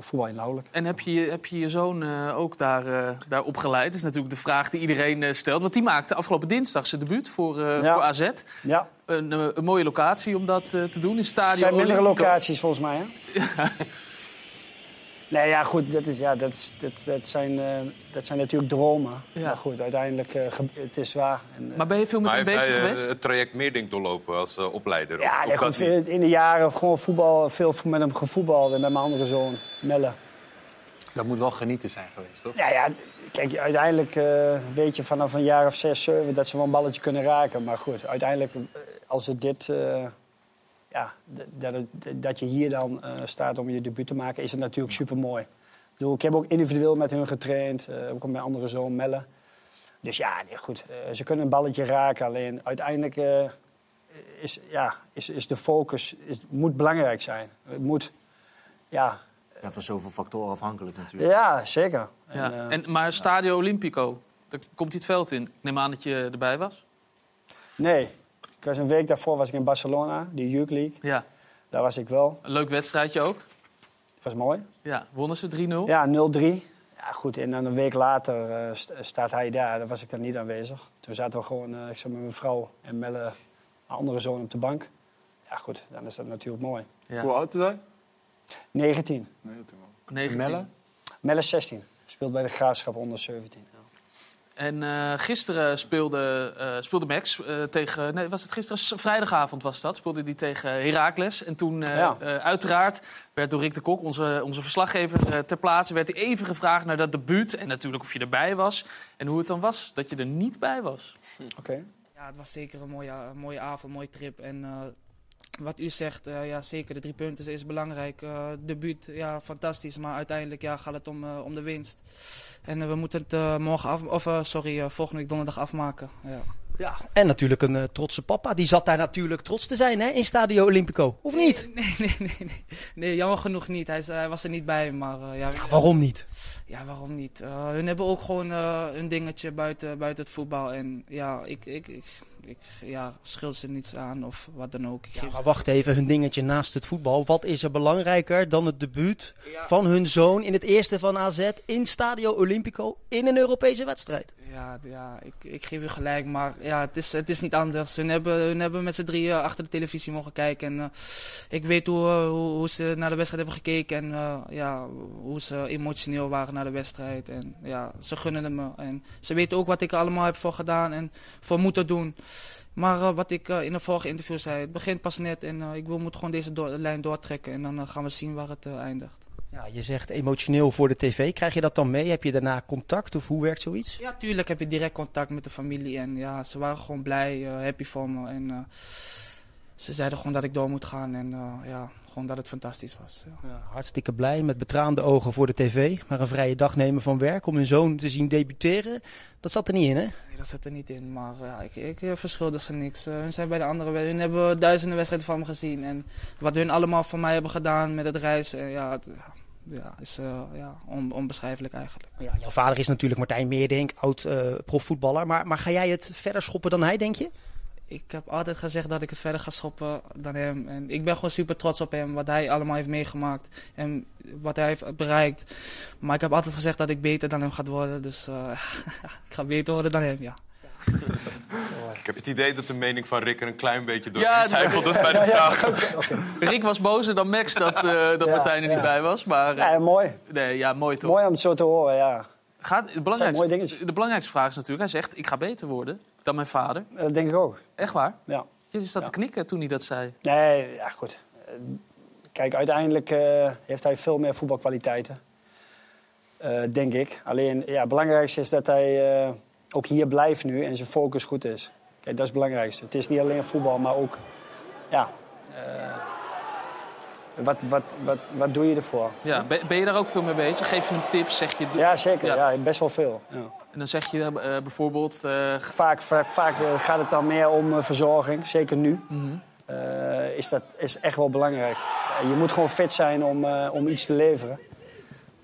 voetbal inhoudelijk. en heb, je, heb je je zoon eh, ook daar, eh, daar opgeleid? Dat is natuurlijk de vraag die iedereen eh, stelt. Want die maakte afgelopen dinsdag zijn debuut voor, eh, Ja. voor AZ. Ja, Een, eh, een mooie locatie om dat eh, te doen in er Stadion zijn meerdere Olimpico. locaties volgens mij. Hè? nee, ja, goed. Dat, is, ja, dat, is, dat, dat, zijn, eh, dat zijn natuurlijk dromen. Ja. Maar goed, uiteindelijk uh, het is waar. En, uh, Maar ben je veel met hem heeft bezig hij eh, geweest? het traject Meerdink doorlopen als eh, opleider? Of- ja, of nee, goed, in de jaren gewoon voetbal, veel met hem gevoetbald. En met mijn andere zoon, Melle. Dat moet wel genieten zijn geweest, toch? Ja, ja, kijk, uiteindelijk eh, weet je vanaf een jaar of zes, zeven dat ze wel een balletje kunnen raken. Maar goed, uiteindelijk, eh, als het dit, eh, ja, dat, het- dat je hier dan eh, staat om je debuut te maken, is het natuurlijk super mooi. Ik, ik heb ook individueel met hun getraind, eh, ook met mijn andere zoon Melle. Dus ja, nee, goed, eh, ze kunnen een balletje raken. Alleen uiteindelijk eh, is, ja, is, is de focus is, moet belangrijk zijn. Het moet, ja, Ja, van zoveel factoren afhankelijk natuurlijk. ja zeker. Ja. En, eh, En, maar Stadio Olimpico, daar komt hij het veld in. Ik neem aan dat je erbij was. Nee, ik was een week daarvoor was ik in Barcelona, de Youth League. Ja, Daar was ik wel. een leuk wedstrijdje ook. Het was mooi. Ja, wonnen ze 3-0. Ja, 0-3. Ja, goed. En dan een week later eh, st- staat hij daar. Daar was ik dan niet aanwezig. Toen zaten we gewoon, eh, ik zat met mijn vrouw en Melle, mijn andere zoon, op de bank. Ja, goed, dan is dat natuurlijk mooi. Ja. Hoe oud is hij? 19. Nee, toen wel. 19. Melle? Melle 16. Speelt bij de Graafschap onder 17. En eh, gisteren speelde, eh, speelde Max eh, tegen... Nee, was het gisteren? Vrijdagavond was dat. Speelde hij tegen Heracles. En toen, Ja. uiteraard, werd door Rick de Kok, onze, onze verslaggever ter plaatse... werd hij even gevraagd naar dat debuut. En natuurlijk of je erbij was. En hoe het dan was dat je er niet bij was. Oké. Ja, het was zeker een mooie, een mooie avond, een mooie trip. En eh, wat u zegt, eh, ja, zeker de drie punten is belangrijk. Eh debuut, ja, fantastisch. Maar uiteindelijk ja, gaat het om, eh, om de winst. En we moeten het morgen af, of sorry, volgende week donderdag afmaken. Ja. Ja, en natuurlijk een trotse papa. Die zat daar natuurlijk trots te zijn hè, in Stadio Olimpico. Of niet? Nee, nee, nee, nee. Nee, jammer genoeg niet. Hij, was er niet bij. Maar eh, ja, Waarom niet? Ja, waarom niet? Hun hebben ook gewoon hun dingetje buiten, buiten het voetbal. En ja, ik, ik, ik, ik ja, schuld ze niets aan of wat dan ook. Ja, maar wacht even, hun dingetje naast het voetbal. Wat is er belangrijker dan het debuut van hun zoon in het eerste van AZ in Stadio Olimpico in een Europese wedstrijd? Ja, ja ik, ik geef u gelijk, maar ja, het, is, het is niet anders. Hun hebben, hun hebben met z'n drieën achter de televisie mogen kijken. En, eh, ik weet hoe, eh, hoe, hoe ze naar de wedstrijd hebben gekeken en eh, ja, hoe ze emotioneel waren naar de wedstrijd. En ja, ze gunnen het me. En ze weten ook wat ik er allemaal heb voor gedaan en voor moeten doen. Maar eh, wat ik eh, in de vorige interview zei, het begint pas net en eh, ik wil, moet gewoon deze door- lijn doortrekken. En dan gaan we zien waar het eindigt. Ja, je zegt emotioneel voor de tv. Krijg je dat dan mee? Heb je daarna contact of hoe werkt zoiets? Ja, tuurlijk heb je direct contact met de familie. En ja, ze waren gewoon blij, happy voor me. En ze zeiden gewoon dat ik door moet gaan. En ja, gewoon dat het fantastisch was. Ja. Ja, hartstikke blij met betraande ogen voor de tv. Maar een vrije dag nemen van werk om hun zoon te zien debuteren, dat zat er niet in hè? Nee, dat zit er niet in. Maar ja, ik, ik eh, verschuldig ze niks. Eh, hun zijn bij de andere Hun hebben duizenden wedstrijden van me gezien. En wat hun allemaal voor mij hebben gedaan met het reizen. ja, het, ja, is eh, ja, on, onbeschrijfelijk eigenlijk. Ja, jouw vader is natuurlijk Martijn Meerdink, oud eh, profvoetballer. Maar, maar ga jij het verder schoppen dan hij, denk je? Ik heb altijd gezegd dat ik het verder ga schoppen dan hem. En ik ben gewoon super trots op hem, wat hij allemaal heeft meegemaakt en wat hij heeft bereikt. Maar ik heb altijd gezegd dat ik beter dan hem ga worden. Dus eh, ik ga beter worden dan hem, ja. Ik heb het idee dat de mening van Rick er een klein beetje door Ja, bij de vraag. Rick was bozer dan Max dat, eh, dat Ja, Martijn er niet ja. bij was. Maar Ja, eh, mooi. nee, ja, mooi toch? Mooi om het zo te horen, ja. Gaat, de, belangrijkste, de belangrijkste vraag is natuurlijk, hij zegt, ik ga beter worden dan mijn vader. Dat denk ik ook. Echt waar? Ja. Je zat Ja. te knikken toen hij dat zei. Nee, ja, goed. Eh, Kijk, uiteindelijk eh, heeft hij veel meer voetbalkwaliteiten. Eh, denk ik. Alleen, ja, het belangrijkste is dat hij eh, ook hier blijft nu en zijn focus goed is. Kijk, dat is het belangrijkste. Het is niet alleen voetbal, maar ook... Ja, eh, wat, wat, wat, wat doe je ervoor? Ja, ben, je daar ook veel mee bezig? Geef je hem tips? Zeg je, Ja, zeker. Ja. Ja. best wel veel. Ja. En dan zeg je eh, bijvoorbeeld... eh, Vaak, va- vaak eh, gaat het dan meer om eh, verzorging, zeker nu. mhm. eh, is dat is echt wel belangrijk. Je moet gewoon fit zijn om, eh, om iets te leveren.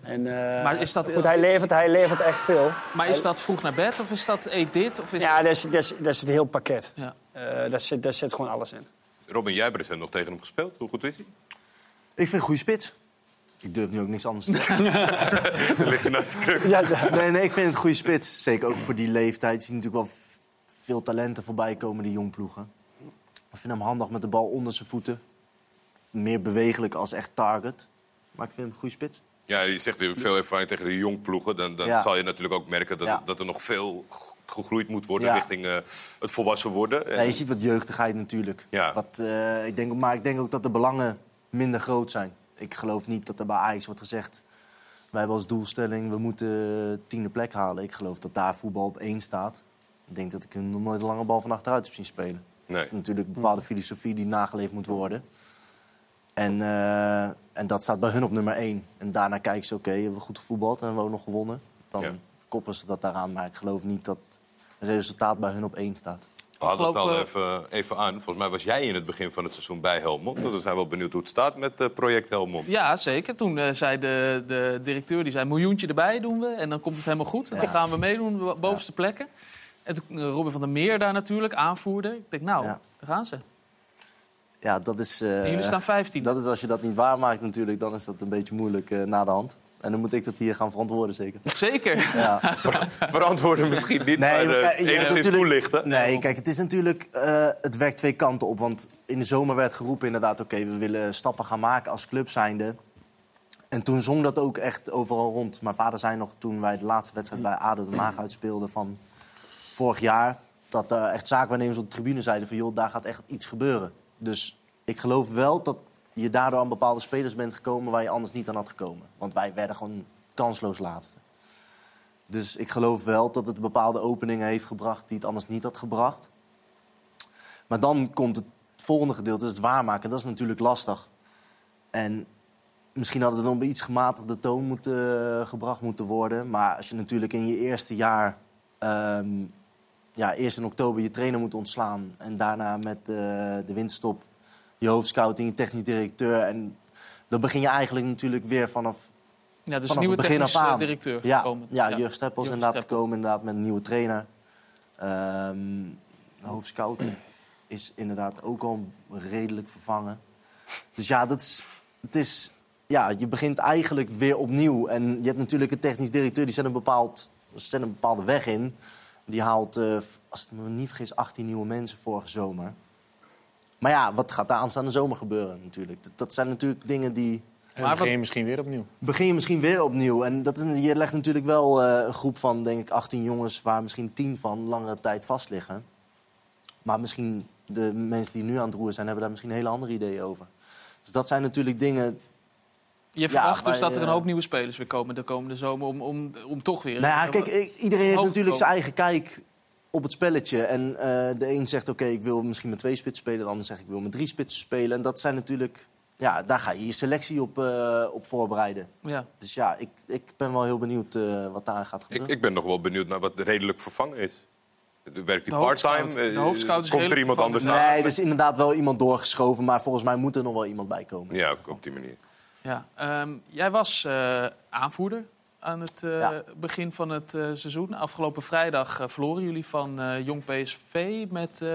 En, eh, Maar is dat- goed, hij, levert, hij levert echt veel. Maar is dat vroeg naar bed of is dat eet dit? Of is Ja, dat is, dat, is, dat is het heel pakket. Ja. Eh, daar, zit, daar zit gewoon alles in. Robin, jij hebt recent nog tegen hem gespeeld. Hoe goed is hij? Ik vind een goede spits. Ik durf nu ook niks anders te zeggen. Dan lig je naar te kruk. Ja, ja. Nee, nee, ik vind het een goede spits. Zeker ook voor die leeftijd. Je ziet natuurlijk wel veel talenten voorbij komen, die jongploegen. Ik vind hem handig met de bal onder zijn voeten. Meer bewegelijk als echt target. Maar ik vind hem een goede spits. Ja, je zegt veel ervaring tegen de jongploegen. Dan, dan Ja. zal je natuurlijk ook merken dat, Ja. dat er nog veel gegroeid moet worden Ja. richting eh, het volwassen worden. Ja, je ziet wat jeugdigheid natuurlijk. Ja. Wat, eh, ik denk, maar ik denk ook dat de belangen minder groot zijn. Ik geloof niet dat er bij Ajax wordt gezegd... wij hebben als doelstelling, we moeten tiende plek halen. Ik geloof dat daar voetbal op één staat. Ik denk dat ik hem nog nooit een lange bal van achteruit heb zien spelen. Nee. Dat is natuurlijk een bepaalde filosofie die nageleefd moet worden. En, eh, en dat staat bij hun op nummer één. En daarna kijken ze, oké, hebben we goed gevoetbald en hebben we ook nog gewonnen. Dan Ja. koppelen ze dat daaraan. Maar ik geloof niet dat het resultaat bij hun op één staat. We hadden het al even, even aan. Volgens mij was jij in het begin van het seizoen bij Helmond. Dus we zijn wel benieuwd hoe het staat met het project Helmond. Ja, zeker. Toen eh, zei de, de directeur, die zei, miljoentje erbij doen we. En dan komt het helemaal goed. En dan Ja. gaan we meedoen, bovenste plekken. En toen eh, Robin van der Meer daar natuurlijk, aanvoerder. Ik denk, nou, Ja. daar gaan ze. Ja, dat is... eh, En jullie staan 15. Dat is als je dat niet waarmaakt natuurlijk, dan is dat een beetje moeilijk eh, na de hand. En dan moet ik dat hier gaan verantwoorden, zeker. Zeker. Ja. Verantwoorden misschien niet, Nee, maar maar eh, enigszins toelichten. Nee, kijk, het is natuurlijk... eh, het werkt twee kanten op. Want in de zomer werd geroepen inderdaad... oké, we willen stappen gaan maken als club zijnde. En toen zong dat ook echt overal rond. Mijn vader zei nog toen wij de laatste wedstrijd bij ADO Den Haag uitspeelden van vorig jaar... dat er echt zaakwaarnemers op de tribune zeiden van... joh, daar gaat echt iets gebeuren. Dus ik geloof wel dat je daardoor aan bepaalde spelers bent gekomen... waar je anders niet aan had gekomen. Want wij werden gewoon kansloos laatste. Dus ik geloof wel dat het bepaalde openingen heeft gebracht die het anders niet had gebracht. Maar dan komt het volgende gedeelte, dus het waarmaken. Dat is natuurlijk lastig. En misschien had het dan iets gematigde toon moeten, gebracht moeten worden. Maar als je natuurlijk in je eerste jaar, ehm, ja, eerst in oktober je trainer moet ontslaan. En daarna met eh, de winterstop je hoofdscouting, je technisch directeur. En dan begin je eigenlijk natuurlijk weer vanaf Ja, dus een vanaf nieuwe het begin technisch af aan. directeur Ja, gekomen. ja, Jurgen Streppels Jurgen inderdaad Streppel. gekomen inderdaad, met een nieuwe trainer. Ehm de hoofdscout is inderdaad ook al redelijk vervangen. Dus ja, dat is, het is, ja, je begint eigenlijk weer opnieuw. En je hebt natuurlijk een technisch directeur, die zet een, bepaald, zet een bepaalde weg in. Die haalt, eh, als ik me niet vergis, 18 nieuwe mensen vorige zomer. Maar ja, wat gaat daar aanstaande zomer gebeuren natuurlijk? Dat, dat zijn natuurlijk dingen die... En begin je misschien weer opnieuw. Begin je misschien weer opnieuw. En dat is, je legt natuurlijk wel eh, een groep van, denk ik, 18 jongens... waar misschien 10 van langere tijd vast liggen. Maar misschien de mensen die nu aan het roeren zijn... hebben daar misschien hele andere ideeën over. Dus dat zijn natuurlijk dingen... Je verwacht dus dat er een eh, hoop nieuwe spelers weer komen de komende zomer om, om, om toch weer... Nou ja, kijk, iedereen heeft natuurlijk zijn eigen kijk op het spelletje. En eh, de een zegt, oké, ik wil misschien met twee spitsen spelen. De ander zegt, ik wil met drie spitsen spelen. En dat zijn natuurlijk... Ja, daar ga je je selectie op, eh, op voorbereiden. Ja. Dus ja, ik, ik ben wel heel benieuwd eh, wat daar gaat Ik, gebeuren. ik ben nog wel benieuwd naar wat redelijk vervangen is. Werkt hij part-time? hoofdscout- de hoofdscout is Komt er iemand anders Nee, aan? er is inderdaad wel iemand doorgeschoven. Maar volgens mij moet er nog wel iemand bij komen. Ja, op die manier. Ja, ehm, jij was eh, aanvoerder aan het eh, begin van het eh, seizoen. Afgelopen vrijdag eh, verloren jullie van Jong PSV met... eh,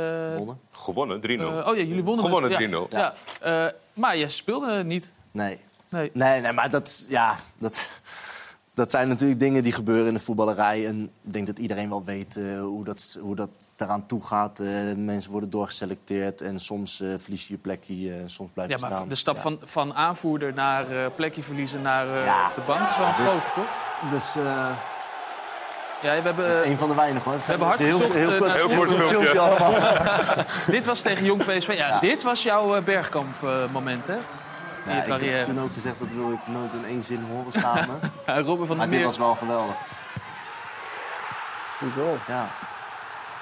Gewonnen, 3-0. eh, oh ja, jullie wonnen. Gewonnen met- 3-0. Ja, ja. Maar je speelde niet. Nee. Nee. Nee, nee, maar dat... Ja, dat... dat zijn natuurlijk dingen die gebeuren in de voetballerij. En ik denk dat iedereen wel weet eh, hoe, dat, hoe dat eraan toe gaat. Eh, mensen worden doorgeselecteerd en soms eh, verlies je je plekje, eh, soms blijf je Ja, maar staan. de stap Ja. van, van aanvoerder naar eh, plekje verliezen naar eh, Ja. de bank is wel een Dus- grote, toch? Dus eh, Ja, we hebben, dat is een van de weinigen. Hoor. we hebben hard heel, gezocht, heel, kort, naar- Heel kort filmpje. allemaal. dit was tegen Jong PSV. Ja, dit was jouw eh, Bergkamp-moment, hè? In Ja, je ik heb toen ook gezegd dat wil ik nooit in één zin horen samen. Ja, Robin van der maar dit Meer. was wel geweldig. Goed goal. Ja.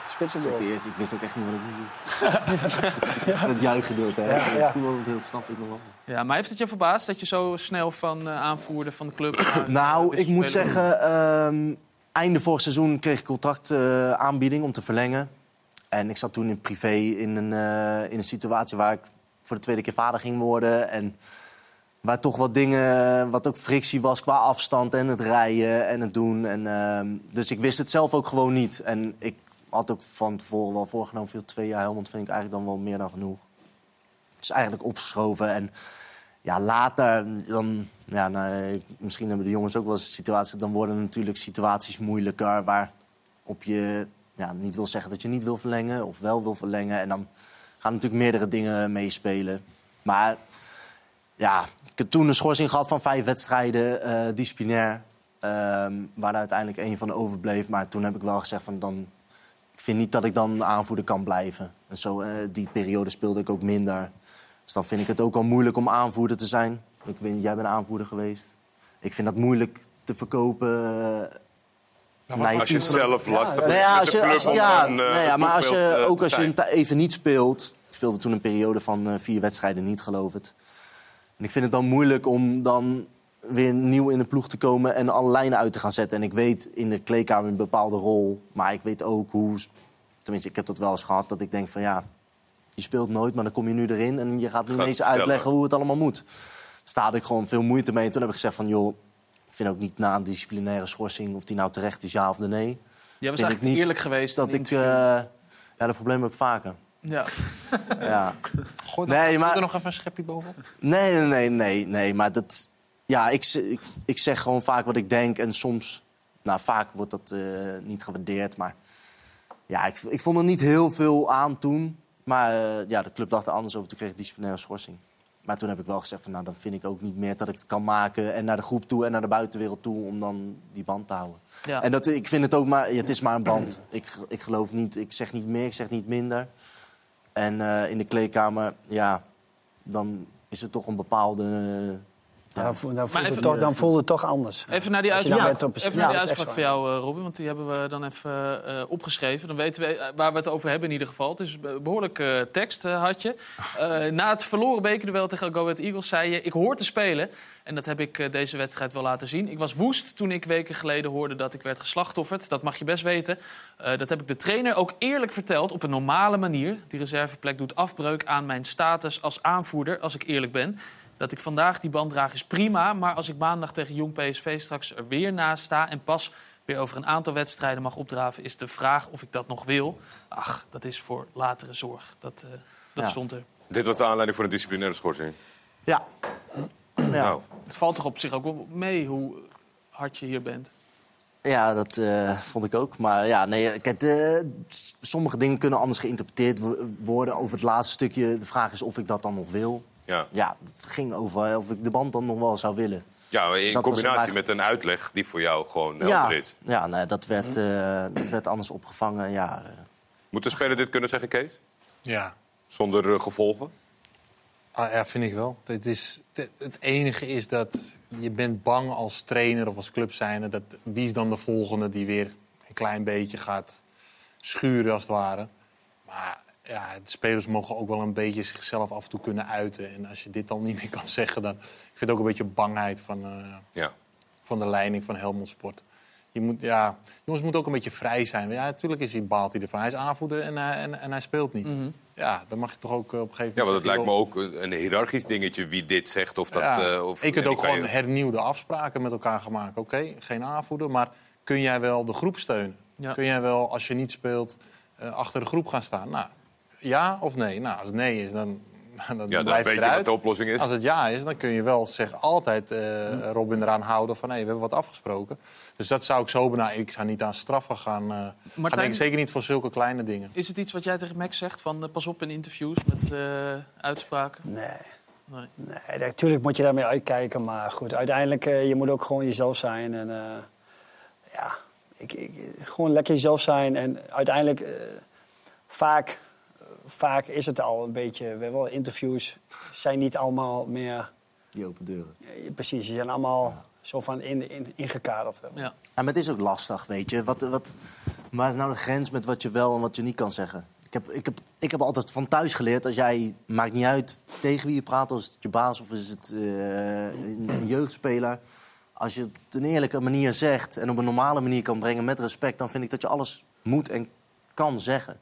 Spitsengoal. Ik, eerst, ik wist ook echt niet wat ik moest doen. Het juichgedeelte, hè? Ja, ja. Het voetbalgedeelte snap ik nog wel. Ja, maar heeft het je verbaasd dat je zo snel van eh, aanvoerder van de club... Nou, ik moet zeggen, ehm, einde vorig seizoen kreeg ik contractaanbieding aanbieding om te verlengen. En ik zat toen in privé in een, eh, in een situatie waar ik voor de tweede keer vader ging worden. En waar toch wat dingen, wat ook frictie was qua afstand en het rijden en het doen. En, ehm, dus ik wist het zelf ook gewoon niet. En ik had ook van tevoren wel voorgenomen, veel twee jaar Helmond vind ik eigenlijk dan wel meer dan genoeg. Dus eigenlijk opgeschoven en ja, later, dan, ja, nou, misschien hebben de jongens ook wel eens situaties, dan worden natuurlijk situaties moeilijker waarop je ja, niet wil zeggen dat je niet wil verlengen of wel wil verlengen. En dan gaan natuurlijk meerdere dingen meespelen. Maar ja, ik heb toen een schorsing gehad van vijf wedstrijden, eh, disciplinair. ehm, waar uiteindelijk één van overbleef. Maar toen heb ik wel gezegd van dan. Ik vind niet dat ik dan aanvoerder kan blijven. En zo, eh, die periode speelde ik ook minder. Dus dan vind ik het ook al moeilijk om aanvoerder te zijn. Ik weet, jij bent aanvoerder geweest. Ik vind dat moeilijk te verkopen. Naar je Als je zelf lastig bent ja, als de je, als, ja, een, eh, nee, ja, maar als je, eh, ook als je een even niet speelt... Ik speelde toen een periode van eh, vier wedstrijden niet, geloof het. En ik vind het dan moeilijk om dan weer nieuw in de ploeg te komen... en alle lijnen uit te gaan zetten. En ik weet in de kleedkamer een bepaalde rol. Maar ik weet ook hoe... Tenminste, ik heb dat wel eens gehad, dat ik denk van ja... Je speelt nooit, maar dan kom je nu erin... en je gaat nu Gaat ineens vertellen. uitleggen hoe het allemaal moet. Daar had ik gewoon veel moeite mee. En toen heb ik gezegd van joh... Ik vind ook niet na een disciplinaire schorsing... of die nou terecht is, ja of nee... Jij was vind ik eigenlijk niet eerlijk geweest. dat ik... eh, ja, dat probleem heb ik vaker. Ja. Ja. Gooi Nee, maar- er nog even een schepje bovenop. Nee, nee, nee, nee, nee. Maar dat... Ja, ik, ik, ik zeg gewoon vaak wat ik denk. En soms... Nou, vaak wordt dat eh, niet gewaardeerd. Maar ja, ik, ik vond er niet heel veel aan toen. Maar eh, ja, de club dacht er anders over. Toen kreeg ik disciplinaire schorsing. Maar toen heb ik wel gezegd van... Nou, dan vind ik ook niet meer dat ik het kan maken. En naar de groep toe en naar de buitenwereld toe. Om dan die band te houden. Ja. En dat, ik vind het ook maar... het is maar een band. Ik, ik geloof niet... Ik zeg niet meer, ik zeg niet minder. En eh, in de kleedkamer, ja... Dan is het toch een bepaalde... Ja, dan, dan, voelde even- het toch, dan voelde het toch anders. Even naar die uitspraak, dan bent op- even Ja, naar die dat is uitspraak echt van jou, eh, Robin. Want die hebben we dan even eh, opgeschreven. Dan weten we eh, waar we het over hebben in ieder geval. Het is een behoorlijke tekst had je. Eh, na het verloren bekerduel tegen Go Ahead Eagles zei je... ik hoor te spelen. En dat heb ik deze wedstrijd wel laten zien. Ik was woest toen ik weken geleden hoorde dat ik werd geslachtofferd. Dat mag je best weten. Eh, dat heb ik de trainer ook eerlijk verteld op een normale manier. Die reserveplek doet afbreuk aan mijn status als aanvoerder, als ik eerlijk ben. Dat ik vandaag die band draag is prima. Maar als ik maandag tegen Jong PSV straks er weer naast sta... en pas weer over een aantal wedstrijden mag opdraven... is de vraag of ik dat nog wil. Ach, dat is voor latere zorg. Dat, eh, dat Ja. stond er. Dit was de aanleiding voor een disciplinaire schorsing. ja. ja. Nou, Het valt toch op zich ook wel mee hoe hard je hier bent. Ja, dat eh, vond ik ook. Maar ja, nee, kijk, eh, sommige dingen kunnen anders geïnterpreteerd wo- worden. Over het laatste stukje, de vraag is of ik dat dan nog wil. Ja. Ja, het ging over eh, of ik de band dan nog wel zou willen. ja, in Dat combinatie met een uitleg die voor jou gewoon Ja, helder is. ja nee, dat, werd, eh, dat werd anders opgevangen. Ja, eh, Moet een speler dit kunnen zeggen, Kees? Ja. Zonder eh, gevolgen? Ah, ja, vind ik wel. Het, is, het, het enige is dat je bent bang als trainer of als club zijnde... dat wie is dan de volgende die weer een klein beetje gaat schuren als het ware. Maar ja, de spelers mogen ook wel een beetje zichzelf af en toe kunnen uiten. En als je dit dan niet meer kan zeggen, dan... Ik vind het ook een beetje bangheid van, eh, Ja. van de leiding van Helmond Sport. Je moet, ja, jongens moeten ook een beetje vrij zijn. Ja, natuurlijk is hij, baalt hij ervan. Hij is aanvoerder en, hij- en, en hij speelt niet. Ja, dan mag je toch ook eh, op een gegeven moment... Ja, want het lijkt me ook een hiërarchisch dingetje wie dit zegt. Of dat, ja, eh, of, je kunt en ook je- gewoon hernieuwde afspraken met elkaar gaan maken. Oké, geen aanvoerder, maar kun jij wel de groep steunen? Ja. Kun jij wel, als je niet speelt, eh, achter de groep gaan staan? Nou, ja of nee? Nou, als het nee is, dan dan dan blijf weet je je wat de oplossing is. Als het ja is, dan kun je wel zeg, altijd eh, Robin eraan houden van... hé, we hebben wat afgesproken. Dus dat zou ik zo benaderen. Ik zou niet aan straffen gaan. eh gaan denken, zeker niet voor zulke kleine dingen. Is het iets wat jij tegen Max zegt? Van eh, pas op in interviews met eh, uitspraken? Nee. Nee. Nee, natuurlijk moet je daarmee uitkijken. Maar goed, uiteindelijk uh, je moet ook gewoon jezelf zijn. En uh, ja, ik, ik, gewoon lekker jezelf zijn. En uiteindelijk, uh, vaak, vaak is het al een beetje... Wel, interviews zijn niet allemaal meer... Die open deuren. precies, die zijn allemaal ja. zo van in, in, ingekaderd. Ja. ja, maar het is ook lastig, weet je. Wat, wat, waar is nou de grens met wat je wel en wat je niet kan zeggen? Ik heb, ik, heb, ik heb altijd van thuis geleerd, als jij, maakt niet uit tegen wie je praat, of is het je baas of is het uh, een, een jeugdspeler. Als je het op een eerlijke manier zegt en op een normale manier kan brengen met respect, dan vind ik dat je alles moet en kan zeggen.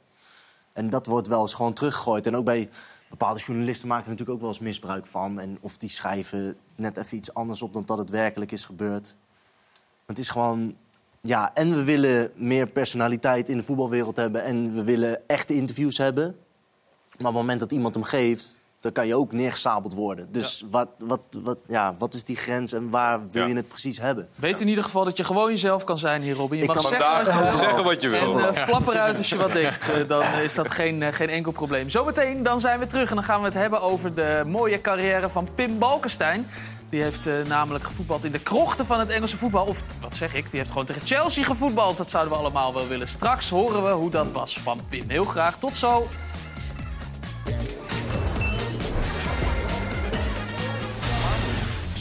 En dat wordt wel eens gewoon teruggegooid. En ook bij bepaalde journalisten maken natuurlijk ook wel eens misbruik van. En of die schrijven net even iets anders op dan dat het werkelijk is gebeurd. Het is gewoon ja, en we willen meer personaliteit in de voetbalwereld hebben. En we willen echte interviews hebben. Maar op het moment dat iemand hem geeft, dan kan je ook neergesabeld worden. Dus ja. Wat, wat, wat, ja, wat is die grens en waar wil ja. je het precies hebben? Weet in ieder geval dat je gewoon jezelf kan zijn hier, Robin. Je Ik mag kan zeggen, vandaag wat je, zeggen wat je wil. En uh, flap eruit als je wat denkt. Uh, dan is dat geen, uh, geen enkel probleem. Zometeen dan zijn we terug en dan gaan we het hebben over de mooie carrière van Pim Balkenstein. Die heeft uh, namelijk gevoetbald in de krochten van het Engelse voetbal. Of wat zeg ik, die heeft gewoon tegen Chelsea gevoetbald. Dat zouden we allemaal wel willen. Straks horen we hoe dat was van Pim. Heel graag. Tot zo.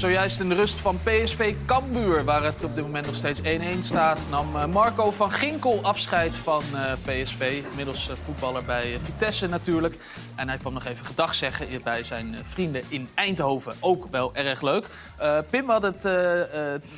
Zojuist in de rust van PSV Cambuur, waar het op dit moment nog steeds 1-1 staat, nam Marco van Ginkel afscheid van PSV. Inmiddels voetballer bij Vitesse natuurlijk. En hij kwam nog even gedag zeggen bij zijn vrienden in Eindhoven. Ook wel erg leuk. Uh, Pim had het uh, uh,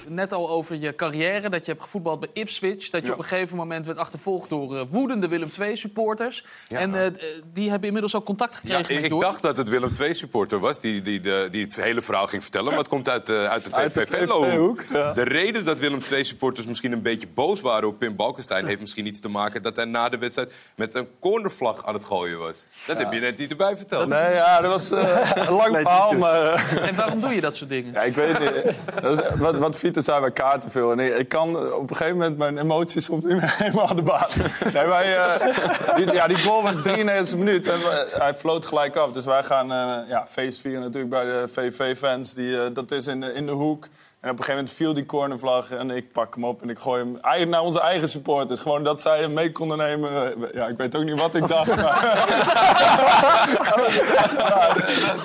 net al over je carrière. Dat je hebt gevoetbald bij Ipswich. Dat je ja. op een gegeven moment werd achtervolgd door woedende Willem II-supporters. Ja. En die hebben inmiddels ook contact gekregen ja, met Ik dacht dat het Willem II-supporter was die, die, die, die het hele verhaal ging vertellen. Maar komt uit, uit de VV Venlo. Ja. De reden dat Willem II-supporters misschien een beetje boos waren op Pim Balkenstein... heeft misschien iets te maken dat hij na de wedstrijd met een cornervlag aan het gooien was. Dat heb je net niet erbij verteld. Nee, ja, dat was uh, een lang verhaal. Maar, en waarom doe je dat soort dingen? Ja, ik weet het niet. Dat is, wat, wat Vito zei bij kaarten veel. En ik, ik, kan op een gegeven moment mijn emoties soms niet meer helemaal aan de baas. Nee, wij, uh, die, ja, die goal was 93 minuut en hij floot gelijk af. Dus wij gaan uh, ja, feest vieren natuurlijk bij de VV-fans. Dat is in in de hoek. En op een gegeven moment viel die cornervlag en ik pak hem op en ik gooi hem eigenlijk naar onze eigen supporters. Gewoon dat zij hem mee konden nemen. Ja, ik weet ook niet wat ik dacht. Maar...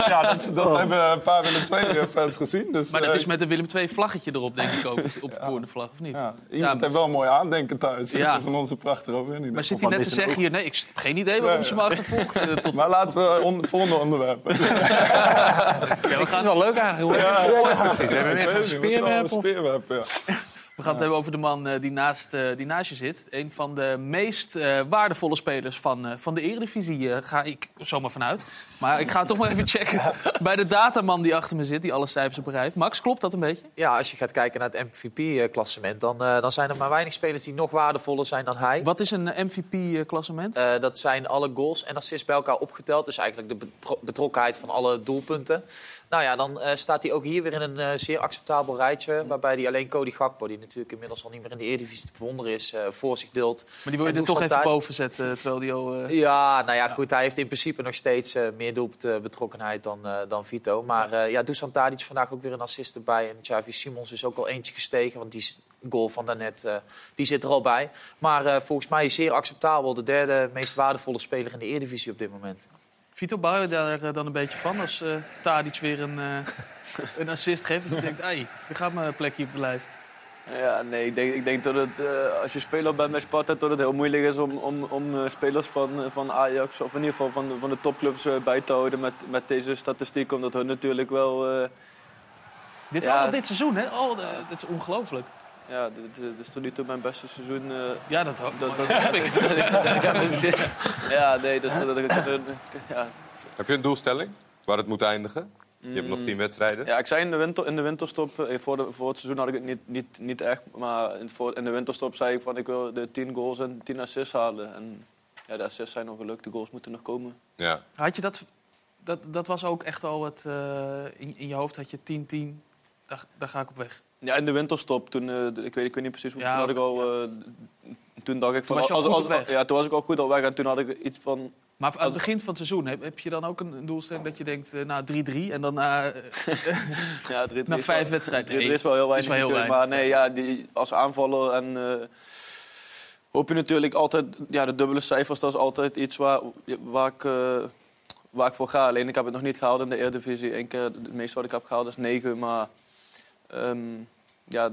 ja, dat, dat oh. hebben een paar Willem II-fans gezien. Dus, maar dat is met een Willem II-vlaggetje erop, denk ik ook, op de cornervlag, of niet? Ja, iemand ja, heeft wel een mooi aandenken thuis. Ja. van onze prachtige overwinning. Maar zit hij net te zeggen hier, nee, ik heb geen idee waarom ze me achtervolgt. Tot... Maar laten we on volgende onderwerp. ja, we gaan wel leuk eigenlijk. Ja, ja, precies. We hebben weer een speerwerp. speerwerp ja. We gaan het hebben over de man uh, die, naast, uh, die naast je zit. Een van de meest uh, waardevolle spelers van, van de Eredivisie, ga ik zomaar vanuit. Maar ik ga het toch maar even checken bij de dataman die achter me zit, die alle cijfers heeft. Max, klopt dat een beetje? Ja, als je gaat kijken naar het MVP-klassement, dan, dan zijn er maar weinig spelers die nog waardevoller zijn dan hij. Wat is een MVP-klassement? dat zijn alle goals en assists bij elkaar opgeteld. Dus eigenlijk de betrokkenheid van alle doelpunten. Nou ja, dan staat hij ook hier weer in een zeer acceptabel rijtje, waarbij hij alleen Cody Gakpo, die natuurlijk inmiddels al niet meer in de Eredivisie te bewonderen is, uh, voor zich dult. Maar die wil je er toch even boven zetten, terwijl die al... Uh... Ja, nou ja, goed, hij heeft in principe nog steeds uh, meer doelbetrokkenheid dan, dan Vito. Maar ja, ja Dusan Tadic vandaag ook weer een assist erbij. En Xavi Simons is ook al eentje gestegen, want die goal van daarnet, die zit er al bij. Maar volgens mij zeer acceptabel, de derde meest waardevolle speler in de Eredivisie op dit moment. Vito, bouw je daar dan een beetje van als uh, Tadic weer een, uh, een assist geeft? Dat je denkt, ai, je gaat mijn plekje op de lijst. Ja, nee, ik denk, ik denk dat het, uh, als je speler bent bij Sparta, dat het heel moeilijk is om, om, om uh, spelers van, van Ajax, of in ieder geval van, van de topclubs uh, bij te houden met, met deze statistiek. Omdat hun natuurlijk wel... dit is ja, allemaal dit seizoen, hè? Oh, het is ongelooflijk. Ja, dit, dit, is tot nu toe mijn beste seizoen. ja, dat, ook, dat, dat heb ik. ja, nee, dat, dat, dat, ja. Heb je een doelstelling waar het moet eindigen? Je hebt nog tien wedstrijden. Ja, ik zei in de, winter, in de winterstop, voor, de, voor het seizoen had ik het niet, niet, niet echt. Maar in, voor, in de winterstop zei ik van ik wil de 10 goals en 10 assists halen. En ja, de assists zijn nog gelukt, de goals moeten nog komen. Ja. Had je dat dat, dat was ook echt al het... eh, in, in je hoofd had je 10-10, daar, daar ga ik op weg. Ja, in de winterstop, toen, eh, ik, weet, ik weet niet precies hoe Ja, toen had ik al... eh, toen dacht ik van... was je al goed op weg. Ja, toen was ik al goed op weg en toen had ik iets van... Maar aan het begin van het seizoen, heb, heb je dan ook een, een doelstelling dat je denkt, eh, nou 3-3 en dan na, eh, Ja, 3-3 na vijf wedstrijden? 3-3 is wel heel weinig Is wel heel weinig. Maar nee, ja, die, als aanvaller en... eh, hoop je natuurlijk altijd... Ja, de dubbele cijfers, dat is altijd iets waar, waar, ik, waar ik voor ga. Alleen ik heb het nog niet gehaald in de Eredivisie. Eén keer, het meeste wat ik heb gehaald is 9, maar... ehm, ja,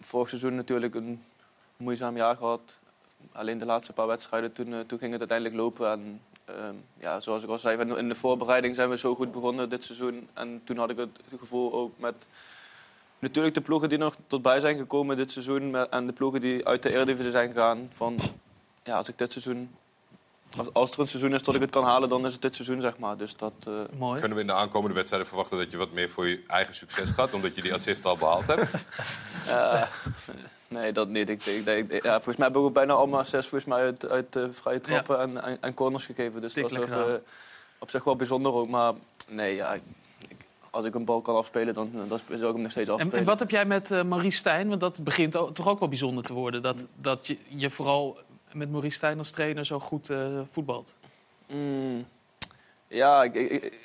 vorig seizoen natuurlijk een moeizaam jaar gehad. Alleen de laatste paar wedstrijden, toen, eh, toen ging het uiteindelijk lopen. En ehm, ja, zoals ik al zei, in- in de voorbereiding zijn we zo goed begonnen dit seizoen. En toen had ik het gevoel ook met natuurlijk de ploegen die nog tot bij zijn gekomen dit seizoen. met- En de ploegen die uit de Eredivisie zijn gegaan. Van, ja, als ik dit seizoen... Als, als er een seizoen is dat ik het kan halen, dan is het dit seizoen, zeg maar. Dus dat... eh, Mooi. Kunnen we in de aankomende wedstrijden verwachten dat je wat meer voor je eigen succes gaat, omdat je die assist al behaald hebt? Ja, nee, dat niet. Ik, ik, denk- ja, volgens mij hebben we bijna allemaal zes volgens mij uit, uit vrije trappen en, en, en corners gegeven. Dus dat is ook, eh, op zich wel bijzonder ook. Maar nee, ja, als ik een bal kan afspelen, dan, dan zou ik hem nog steeds En, afspelen. en wat heb jij met eh, Maurice Stijn? Want dat begint ook- toch ook wel bijzonder te worden. Dat, dat je, je vooral met Maurice Stijn als trainer zo goed eh, voetbalt. Mm, ja, ik-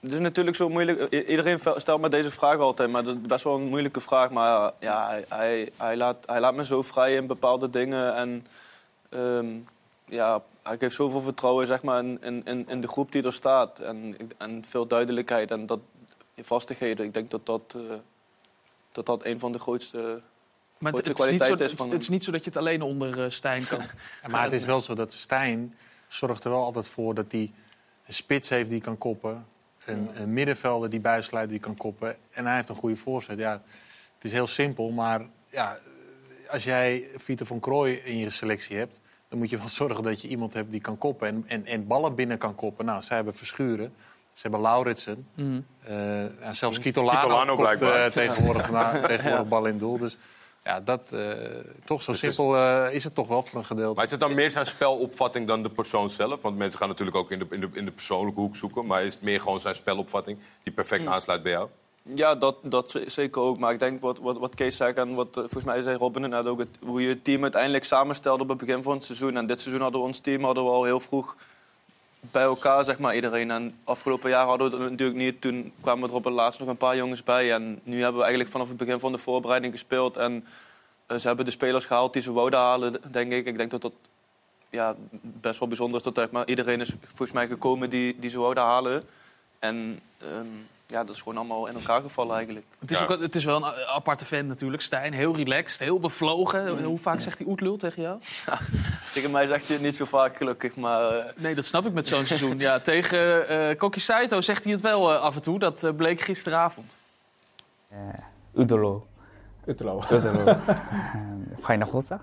het is natuurlijk zo moeilijk. I- Iedereen stelt me deze vraag altijd, maar dat is best wel een moeilijke vraag. Maar ja, hij, hij, laat, hij laat me zo vrij in bepaalde dingen. En ehm, ja, hij geeft zoveel vertrouwen zeg maar, in, in, in- de groep die er staat. En, en veel duidelijkheid en dat, vastigheden. Ik denk dat dat, eh, dat, dat een van de grootste, Maar het, grootste het, is zo, het, van het is niet zo dat je het alleen onder eh, Stijn kan. Ja, maar het is wel zo dat Stijn zorgt er wel altijd voor dat hij een spits heeft die kan koppen. Een, een middenvelder die buissluit die kan koppen. En hij heeft een goede voorzet. Ja, het is heel simpel, maar ja, als jij Vito van Krooi in je selectie hebt... dan moet je wel zorgen dat je iemand hebt die kan koppen en, en, en ballen binnen kan koppen. Nou, zij hebben Verschuren, ze hebben Lauritsen. Eh, ja, zelfs Kitolano, Kitolano kopt, blijkbaar. eh, tegenwoordig, na, tegenwoordig bal in doel. Dus ja, dat, eh, toch zo simpel eh, is het toch wel voor een gedeelte. Maar is het dan meer zijn spelopvatting dan de persoon zelf? Want mensen gaan natuurlijk ook in de, in de, in de persoonlijke hoek zoeken. Maar is het meer gewoon zijn spelopvatting die perfect aansluit bij jou? Ja, dat, dat zeker ook. Maar ik denk wat, wat, wat Kees zei en wat eh, volgens mij zei Robin net ook... Het, hoe je het team uiteindelijk samenstelde op het begin van het seizoen. En dit seizoen hadden we ons team hadden we al heel vroeg bij elkaar, zeg maar, iedereen. En afgelopen jaar hadden we het natuurlijk niet. Toen kwamen er op het laatst nog een paar jongens bij. En nu hebben we eigenlijk vanaf het begin van de voorbereiding gespeeld. En eh, ze hebben de spelers gehaald die ze wouden halen, denk ik. Ik denk dat dat ja, best wel bijzonder is. Dat zeg maar, iedereen is volgens mij gekomen die, die ze wouden halen. En ehm, ja, dat is gewoon allemaal in elkaar gevallen eigenlijk. Het is, ook, het is wel een a- aparte vent natuurlijk, Stijn. Heel relaxed, heel bevlogen. Hoe vaak zegt hij oetlul tegen jou? Tegen mij zegt hij het niet zo vaak, gelukkig. Maar eh, Nee, dat snap ik met zo'n seizoen. Ja, tegen eh Koki Saito zegt hij het wel eh, af en toe. Dat eh, bleek gisteravond. Udolo. Utelo. Udolo. Fajna chłopca.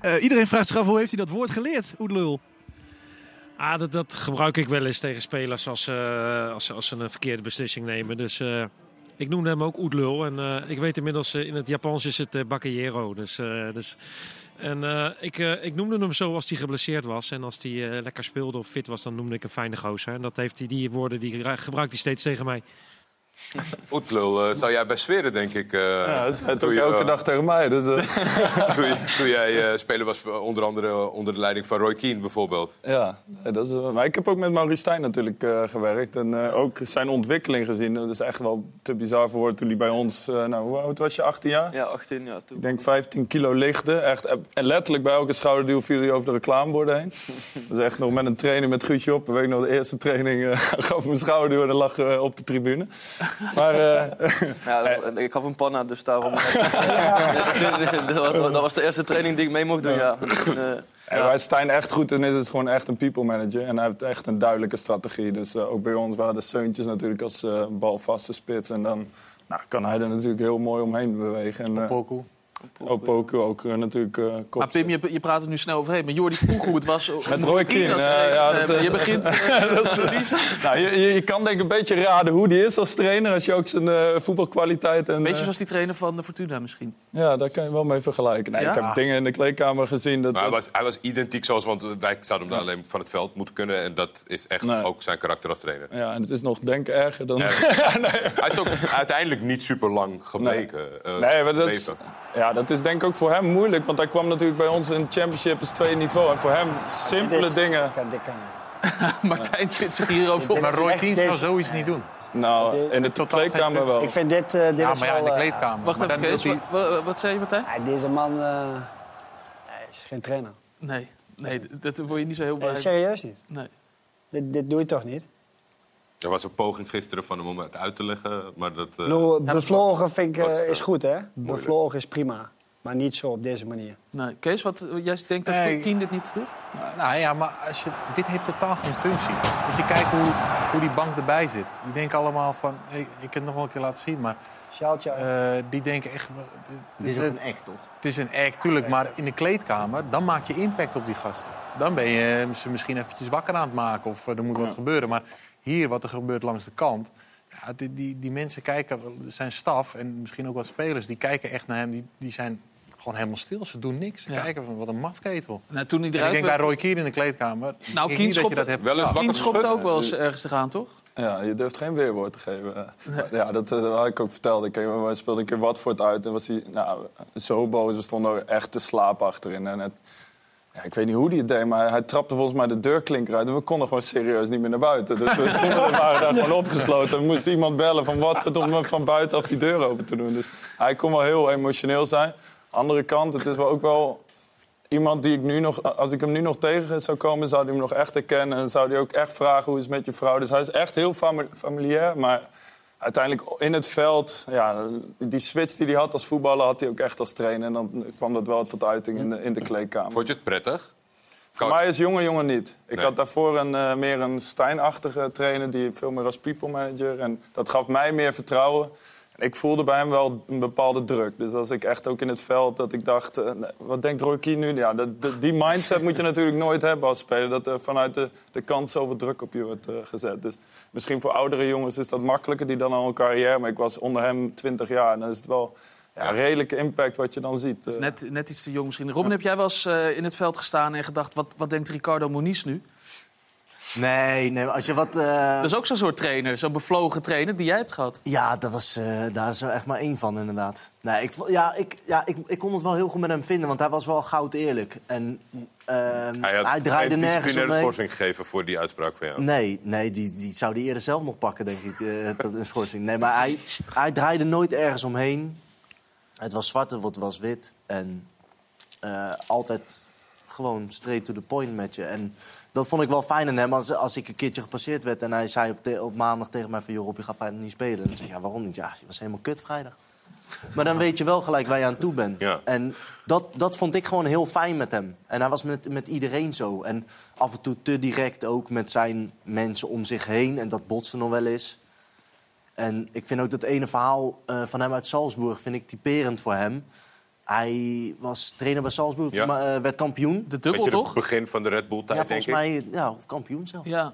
Eh, iedereen vraagt zich af hoe heeft hij dat woord geleerd, Oedelul? Ah, dat, dat gebruik ik wel eens tegen spelers als, eh, als, als ze een verkeerde beslissing nemen. Dus eh, ik noemde hem ook Oedlul. En eh, ik weet inmiddels, in het Japans is het uh, Bakayero. Dus, dus, en ik, ik noemde hem zo als hij geblesseerd was. En als hij lekker speelde of fit was, dan noemde ik hem fijne gozer. En dat heeft die woorden die gebruikt hij steeds tegen mij. Oetlul, eh, zou jij bij Sferen, denk ik... eh, Ja, dat ook je, elke eh, dag tegen mij. Dus, toen, jij eh, speler was, onder andere onder de leiding van Roy Keane bijvoorbeeld. Ja, dat is, maar ik heb ook met Maurice Stijn natuurlijk eh, gewerkt. En eh, ook zijn ontwikkeling gezien. Dat is echt wel te bizar voor woorden toen hij bij ons... eh, nou, hoe oud was je? 18 jaar? ja, 18 jaar toen. Ik denk 15 kilo lichte. Echt, en letterlijk bij elke schouderduw viel hij over de reclameborden heen. Dat is echt nog met een trainer met Guusje op. Ik weet nog, de eerste training eh, gaf me een schouderduw en dan lag eh, op de tribune. Maar eh, Ja, dat- ik gaf een panna, dus daarom... dat, was, dat was de eerste training die ik mee mocht doen, ja. En, eh, En waar Stijn echt goed in is, is gewoon echt een people manager. En hij heeft echt een duidelijke strategie. Dus eh, ook bij ons waren de Seuntjes natuurlijk als eh balvaste spits. En dan nou, kan hij er natuurlijk heel mooi omheen bewegen. En, eh. Opoku ook eh, natuurlijk uh, Maar Pim, je, je praat er nu snel overheen. Maar Jordi vroeg hoe het was. Met Roy Keane eh, ja, dat, eh, je begint... eh, dat is- nou, je, je, je kan denk ik een beetje raden hoe die is als trainer... als je ook zijn eh, voetbalkwaliteit... En, Een beetje eh, zoals die trainer van de Fortuna misschien. Ja, daar kan je wel mee vergelijken. Nee, Ja? Ik heb dingen in de kleedkamer gezien. Dat, Maar hij was, hij was identiek zoals, want wij zouden hem daar alleen van het veld moeten kunnen. En dat is echt Nee. ook zijn karakter als trainer. Ja, en het is nog denk erger dan... Hij is ook uiteindelijk niet super lang gebleken. eh, Nee, maar dat is. Ja, dat is denk ik ook voor hem moeilijk. Want hij kwam natuurlijk bij ons in het championship is tweede niveau. En voor hem simpele is- dingen. Kan, dit kan. Martijn zit zich hierover op. Maar Roy Keane zou zoiets niet doen. Nou, in de kleedkamer wel. Ik vind dit, eh dit Ja, is maar ja, in wel, de eh, kleedkamer. Wacht Maar even, Kees. wat zei je, Martijn? ja, deze man eh, hij is geen trainer. Nee, nee, dat word je niet zo heel blij. Nee, serieus niet. Nee. Dit, dit doe je toch niet? Er was een poging gisteren van hem om het uit te leggen. Maar dat, eh, bevlogen vind ik, eh, was, eh, is goed, hè? Bevlogen is prima. Maar niet zo op deze manier. Nee. Kees, wat, jij denkt dat Nee. Keane dit niet doet? Nou ja, maar als je, dit heeft totaal geen functie. Als je kijkt hoe, hoe die bank erbij zit. Die denken allemaal van... Ik, ik heb het nog wel een keer laten zien, maar... Sjaaltje. eh, die denken echt... Het is ook een act, toch? Het is een act, tuurlijk. Maar in de kleedkamer, dan maak je impact op die gasten. Dan ben je ze misschien eventjes wakker aan het maken of er moet wat gebeuren. Maar hier, wat er gebeurt langs de kant... Ja, die, die, die mensen kijken, zijn staf en misschien ook wat spelers... die kijken echt naar hem, die, die zijn gewoon helemaal stil. Ze doen niks. Ze Ja. kijken van, wat een mafketel. Nou, toen hij En ik eruit denk bij. Roy Keane in de kleedkamer... Nou, ik dat je dat Wel eens geschud. ook wel eens ergens te gaan, toch? Ja, je durft geen weerwoord te geven. Ja, dat eh, had ik ook verteld. Ik eh, we speelden een keer Watford uit en was hij nou, zo boos. We stonden er echt te slapen achterin. En het, ja, ik weet niet hoe hij het deed, maar hij trapte volgens mij de deurklinker uit. En we konden gewoon serieus niet meer naar buiten. Dus we waren daar gewoon opgesloten. We moesten iemand bellen van Watford om van buitenaf die deur open te doen. Dus hij kon wel heel emotioneel zijn. Andere kant, het is wel ook wel iemand die ik nu nog, als ik hem nu nog tegen zou komen, zou hij hem nog echt herkennen. En zou hij ook echt vragen hoe is het met je vrouw. Dus hij is echt heel fami- familiair, maar uiteindelijk in het veld, ja, die switch die hij had als voetballer, had hij ook echt als trainer. En dan kwam dat wel tot uiting in de, in de kleedkamer. Vond je het prettig? Voor mij is jonge jongen niet. Ik Nee. had daarvoor een, eh, meer een Stijn-achtige trainer, die veel meer als people manager. En dat gaf mij meer vertrouwen. Ik voelde bij hem wel een bepaalde druk. Dus als ik echt ook in het veld, dat ik dacht, eh, wat denkt Roy Keane nu? Ja, dat, dat- die mindset moet je natuurlijk nooit hebben als speler. Dat er vanuit de, de kant zoveel druk op je wordt eh, gezet. Dus misschien voor oudere jongens is dat makkelijker, die dan al een carrière. Maar ik was onder hem 20 jaar en dan is het wel ja, redelijke impact wat je dan ziet. Dat is eh. net, net iets te jong misschien. Robin, heb jij wel eens in het veld gestaan en gedacht... wat, wat denkt Ricardo Moniz nu? Nee, nee, als je wat... eh, Dat is ook zo'n soort trainer, zo'n bevlogen trainer die jij hebt gehad. Ja, dat was, eh, daar is er echt maar één van, inderdaad. Nee, ik, ja, ik, ja ik, ik kon het wel heel goed met hem vinden, want hij was wel goud eerlijk. En ehm, Hij had hij draaide geen nergens schorsing gegeven voor die uitspraak van jou. Nee, nee die, die zou die eerder zelf nog pakken, denk ik, eh, dat een schorsing. Nee, maar hij, hij draaide nooit ergens omheen. Het was zwart of het was wit. En eh, altijd gewoon straight to the point met je. En dat vond ik wel fijn aan hem. Als, als ik een keertje gepasseerd werd en hij zei op, te- op maandag tegen mij van... joh, Rob, je gaat vrijdag niet spelen. Dan zeg ik, ja, waarom niet? Ja, je was helemaal kut vrijdag. Maar dan weet je wel gelijk waar je aan toe bent. Ja. En dat, dat vond ik gewoon heel fijn met hem. En hij was met, met iedereen zo. En af en toe te direct ook met zijn mensen om zich heen. En dat botste nog wel eens. En ik vind ook dat ene verhaal eh, van hem uit Salzburg vind ik typerend voor hem. Hij was trainer bij Salzburg, Ja. maar eh, werd kampioen. De Weet je, het begin van de Red Bull tijd, Ja, denk volgens ik. mij ja, of kampioen zelf. Ja.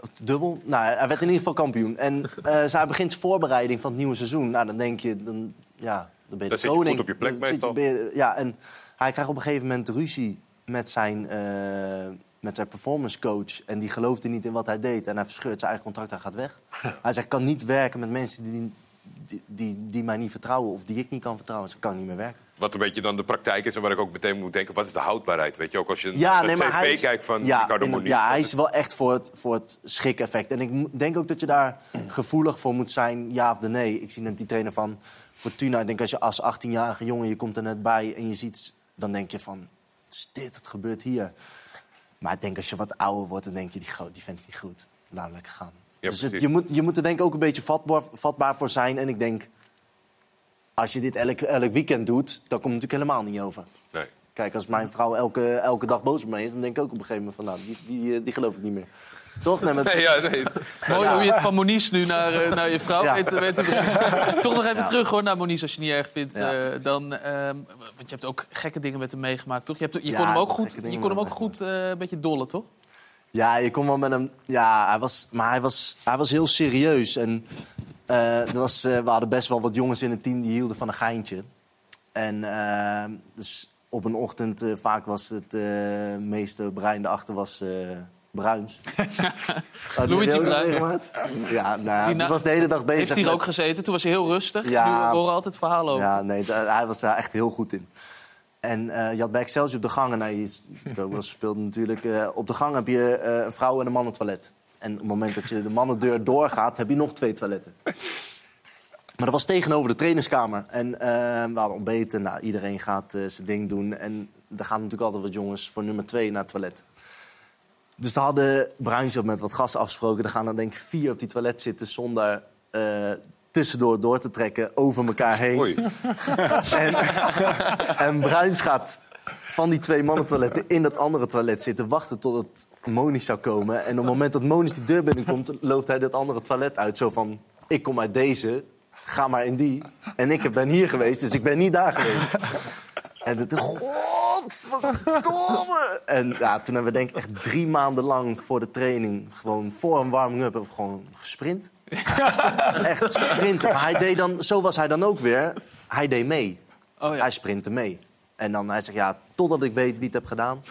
Of Dubbel. Nou, hij werd in ieder geval kampioen. En eh zij begint zijn voorbereiding van het nieuwe seizoen. Nou, dan denk je, dan, ja, dan ben je Dan de zit je koning. goed op je plek Dan meestal. je- ja, en hij krijgt op een gegeven moment ruzie met zijn, eh, met zijn performance coach. En die geloofde niet in wat hij deed. En hij verscheurt zijn eigen contract, hij gaat weg. hij zegt, ik kan niet werken met mensen die, die, die, die mij niet vertrouwen. Of die ik niet kan vertrouwen. Dus ik kan niet meer werken. Wat een beetje dan de praktijk is en waar ik ook meteen moet denken... wat is de houdbaarheid? Weet je, ook als je Ja, naar nee, het cv is, kijkt van ja, Ricardo Moniz. Ja, hij is- wel echt voor het, voor het schik-effect. En ik denk ook dat je daar gevoelig voor moet zijn, ja of de nee. Ik zie net die trainer van Fortuna. Ik denk als je als 18-jarige jongen, je komt er net bij en je ziet... dan denk je van, is dit, wat gebeurt hier? Maar ik denk als je wat ouder wordt, dan denk je, die, die vent is niet goed. Laat hem lekker gaan. Ja, dus het- je, moet, je moet er denk ik ook een beetje vatbaar, vatbaar voor zijn. En ik denk, als je dit elk, elk weekend doet, dan komt het natuurlijk helemaal niet over. Nee. Kijk, als mijn vrouw elke, elke dag boos op mij is, dan denk ik ook op een gegeven moment van, nou, die, die, eh, die geloof ik niet meer. Toch? Nee, maar- Nee, ja, nee. Mooi Ja. hoe je het van Moniz nu naar, eh, naar je vrouw Ja. weet, weet te brengen. Toch nog even Ja. terug hoor, naar Moniz als je het niet erg vindt. Ja. eh, dan, ehm, want je hebt ook gekke dingen met hem meegemaakt, toch? Je, hebt, je Ja, kon hem ook goed, je kon hem ook goed eh, een beetje dollen, toch? Ja, je kon wel met hem. Ja, hij was, maar hij was, hij was heel serieus. En eh, er was, eh, we hadden best wel wat jongens in het team die hielden van een geintje. En eh, dus op een ochtend, eh, vaak was het meeste brein erachter was Bruins. Oh, Luigi ook Bruins. Ja, nou ja, Die was de hele dag bezig. Heeft hier met- ook gezeten, toen was hij heel rustig. Ja. Nu horen altijd verhalen over. Ja, nee, hij was daar echt heel goed in. En eh, je had bij Excelsior op de gangen, nou, je speelde natuurlijk. eh, op de gang heb je eh, een vrouw- en een mannentoilet. En op het moment dat je de mannendeur doorgaat, heb je nog twee toiletten. Maar dat was tegenover de trainingskamer. En we hadden ontbeten, nou, iedereen gaat zijn ding doen. En er gaan natuurlijk altijd wat jongens voor nummer twee naar het toilet. Dus daar hadden Bruinsje met wat gasten afgesproken. Er gaan er denk ik vier op die toilet zitten zonder tussendoor door te trekken over elkaar heen. Oei. En, en Bruins gaat van die twee mannentoiletten in dat andere toilet zitten... wachten tot het Moniz zou komen. En op het moment dat Moniz die deur binnenkomt... loopt hij dat andere toilet uit. Zo van, ik kom uit deze, ga maar in die. En ik ben hier geweest, dus ik ben niet daar geweest. En het godverdomme! En ja, toen hebben we denk ik echt drie maanden lang voor de training... gewoon voor een warming-up gewoon gesprint. Echt sprinten. Maar hij deed dan, zo was hij dan ook weer. Hij deed mee. Oh, ja. Hij sprintte mee. En dan hij zegt, ja, totdat ik weet wie het heb gedaan,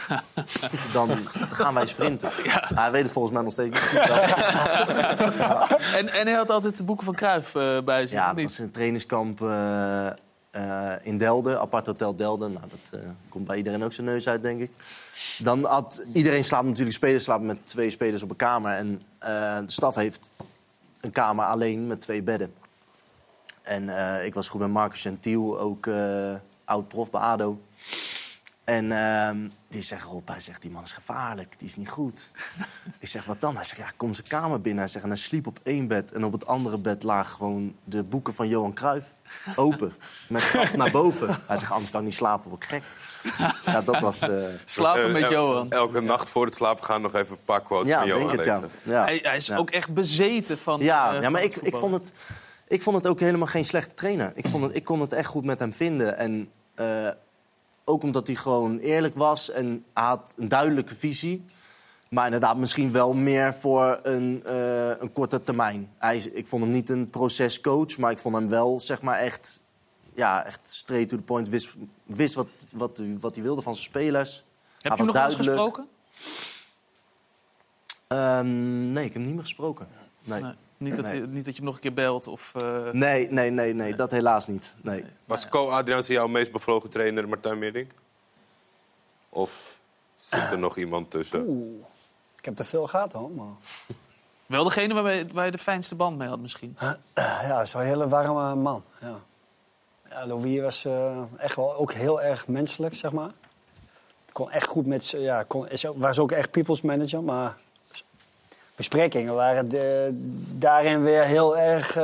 dan gaan wij sprinten. Hij weet het volgens mij nog steeds niet. En, en hij had altijd de boeken van Cruijff eh, bij zich, Ja, dat was een trainingskamp eh, eh, in Delden, apart hotel Delden. Nou, dat komt bij iedereen ook zijn neus uit, denk ik. Dan had iedereen slaapt natuurlijk, spelers slapen met twee spelers op een kamer. En de staf heeft een kamer alleen met twee bedden. En eh, ik was goed met Marcus Gentiel, ook eh, oud-prof bij ADO. En ehm, die zegt, Rob, hij zegt, die man is gevaarlijk, die is niet goed. ik zeg, wat dan? Hij zegt, ja, kom zijn kamer binnen. Hij zegt, en hij sliep op één bed. En op het andere bed lagen gewoon de boeken van Johan Cruijff. Open, met gat naar boven. Hij zegt, anders kan ik niet slapen, word ik gek. ja, dat was... eh, Slapen Eh, met el- Johan. Elke nacht voor het slapen gaan nog even een paar quotes ja, van Johan denk het, ja. lezen. ja. Hij, hij is Ja. ook echt bezeten van. Ja, eh, ja maar van ik, ik, vond het, ik vond het ook helemaal geen slechte trainer. Ik, vond het, ik kon het echt goed met hem vinden. En eh, ook omdat hij gewoon eerlijk was en had een duidelijke visie. Maar inderdaad, misschien wel meer voor een, eh, een korte termijn. Hij, ik vond hem niet een procescoach, maar ik vond hem wel zeg maar echt, ja, echt straight to the point. Wist, wist wat, wat, hij- wat hij wilde van zijn spelers. Heb hij je nog wel eens gesproken? Ehm, nee, ik heb hem niet meer gesproken. Nee. Nee, niet, dat, Nee. je, niet dat je hem nog een keer belt of... eh, Nee, nee, nee, nee, dat helaas niet. Nee. Was Co-Adriaanse jouw meest bevlogen trainer Martijn Meerdink? Of zit er nog iemand tussen? Oeh, ik heb er veel gehad hoor. Maar... Wel degene waarmee, waar je de fijnste band mee had misschien. Ja, zo'n hele warme man. Ja. Ja, Louis was eh, echt wel ook heel erg menselijk, zeg maar. Kon echt goed met... Ja, kon, is ook, was ook echt people's manager, maar... Besprekingen waren de- daarin weer heel erg... eh,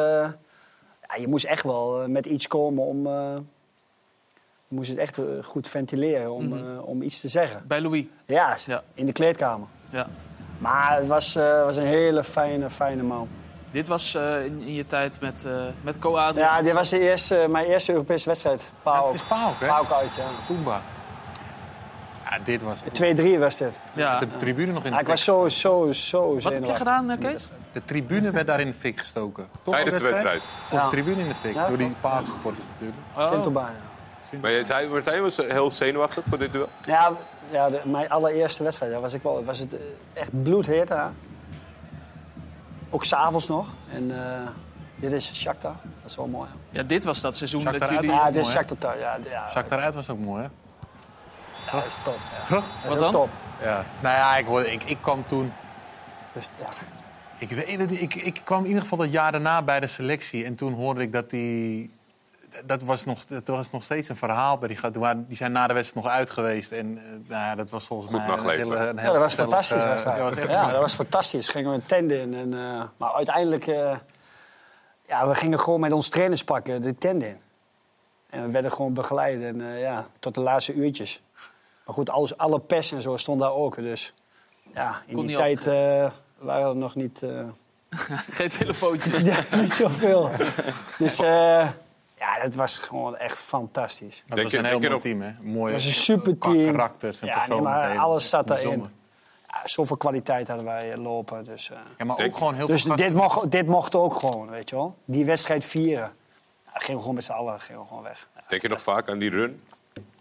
ja, je moest echt wel eh, met iets komen om... eh, je moest het echt eh, goed ventileren om, Mhm. eh, om iets te zeggen. Bij Louis. Ja, Ja. in de kleedkamer. Ja. Maar het was, eh, was een hele fijne, fijne man. Dit was eh, in, in je tijd met, eh met Co-Adriaan. Ja, dit was de eerste, mijn eerste Europese wedstrijd. Pauk. is Pauk, hè? Pauk uit, ja. Toemba. Ja, dit was... 2-3 was dit. Ja. De tribune nog in de Ja, ik fik was zo, zo, zo Wat heb je gedaan, eh, Kees? De tribune werd daar in de fik gestoken. Toch Tijdens een de wedstrijd? Voor Ja. de tribune in de fik. Ja, door die klopt. paaksupporters natuurlijk. Oh. Sintelbaan. Maar jij zei, Martijn was heel zenuwachtig voor dit duel? Ja, ja de- mijn allereerste wedstrijd ja, was, ik wel, was het eh, echt bloedheet. Hè? Ook s'avonds nog. En eh, dit is Shakhtar. Dat is wel mooi. Ja, dit was dat seizoen Shakhtar dat uit- jullie... Ja, dit is? Shakhtar. Ja, ja, Zak daaruit was ook mooi, hè? Ja, dat is top. Ja. Toch? Dat is Wat dan? top. Ja. Nou ja, ik, hoorde, ik, ik kwam toen... Dus, ja. Ik weet het niet. Ik, ik kwam in ieder geval dat jaar daarna bij de selectie. En toen hoorde ik dat die... Dat was nog, dat was nog steeds een verhaal bij die waren- Die zijn na de wedstrijd nog uit geweest. En eh, nou ja, dat was volgens Goed mij een hele, een Ja, dat was fantastisch. was dat. ja, was echt ja, mooi. dat was fantastisch. Gingen we een tent in. En, eh, maar uiteindelijk, eh, ja, we gingen gewoon met ons trainers pakken de tent in. En we werden gewoon begeleid en, eh, ja, tot de laatste uurtjes. Maar goed, alles, alle pers en zo stond daar ook. Dus ja, in Kon die tijd... eh, waren er nog niet, eh, Geen telefoontje. ja, niet zoveel. Dus eh, ja, het was gewoon echt fantastisch. Dat was een heel mooi team, hè? Was een super team. karakters en ja, nee, maar persoonlijkheden. alles zat daarin. Ja, zoveel kwaliteit hadden wij lopen. Dus, eh. Ja, maar ook gewoon heel dus veel dit, mocht, dit mocht ook gewoon, weet je wel. Die wedstrijd vieren. Ja, gingen we gewoon met z'n allen gingen we gewoon weg. Denk je nog vaak aan die run?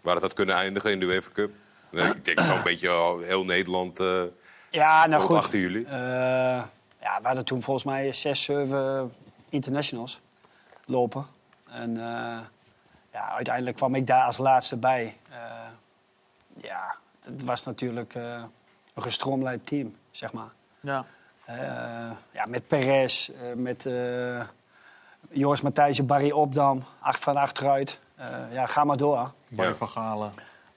Waar het had kunnen eindigen in de UEFA Cup? Nee, ik denk zo'n beetje al heel Nederland eh Ja, nou goed. achter jullie. Eh, ja, we hadden toen volgens mij zes, zeven internationals lopen. En eh, ja, uiteindelijk kwam ik daar als laatste bij. Eh, ja, het was natuurlijk eh, een gestroomlijnd team, zeg maar. Ja. Eh, ja, met Perez, eh, met eh, Joris Matthijssen, Barry Opdam, acht van achteruit. Eh, ja, ga maar door. Barry van Galen.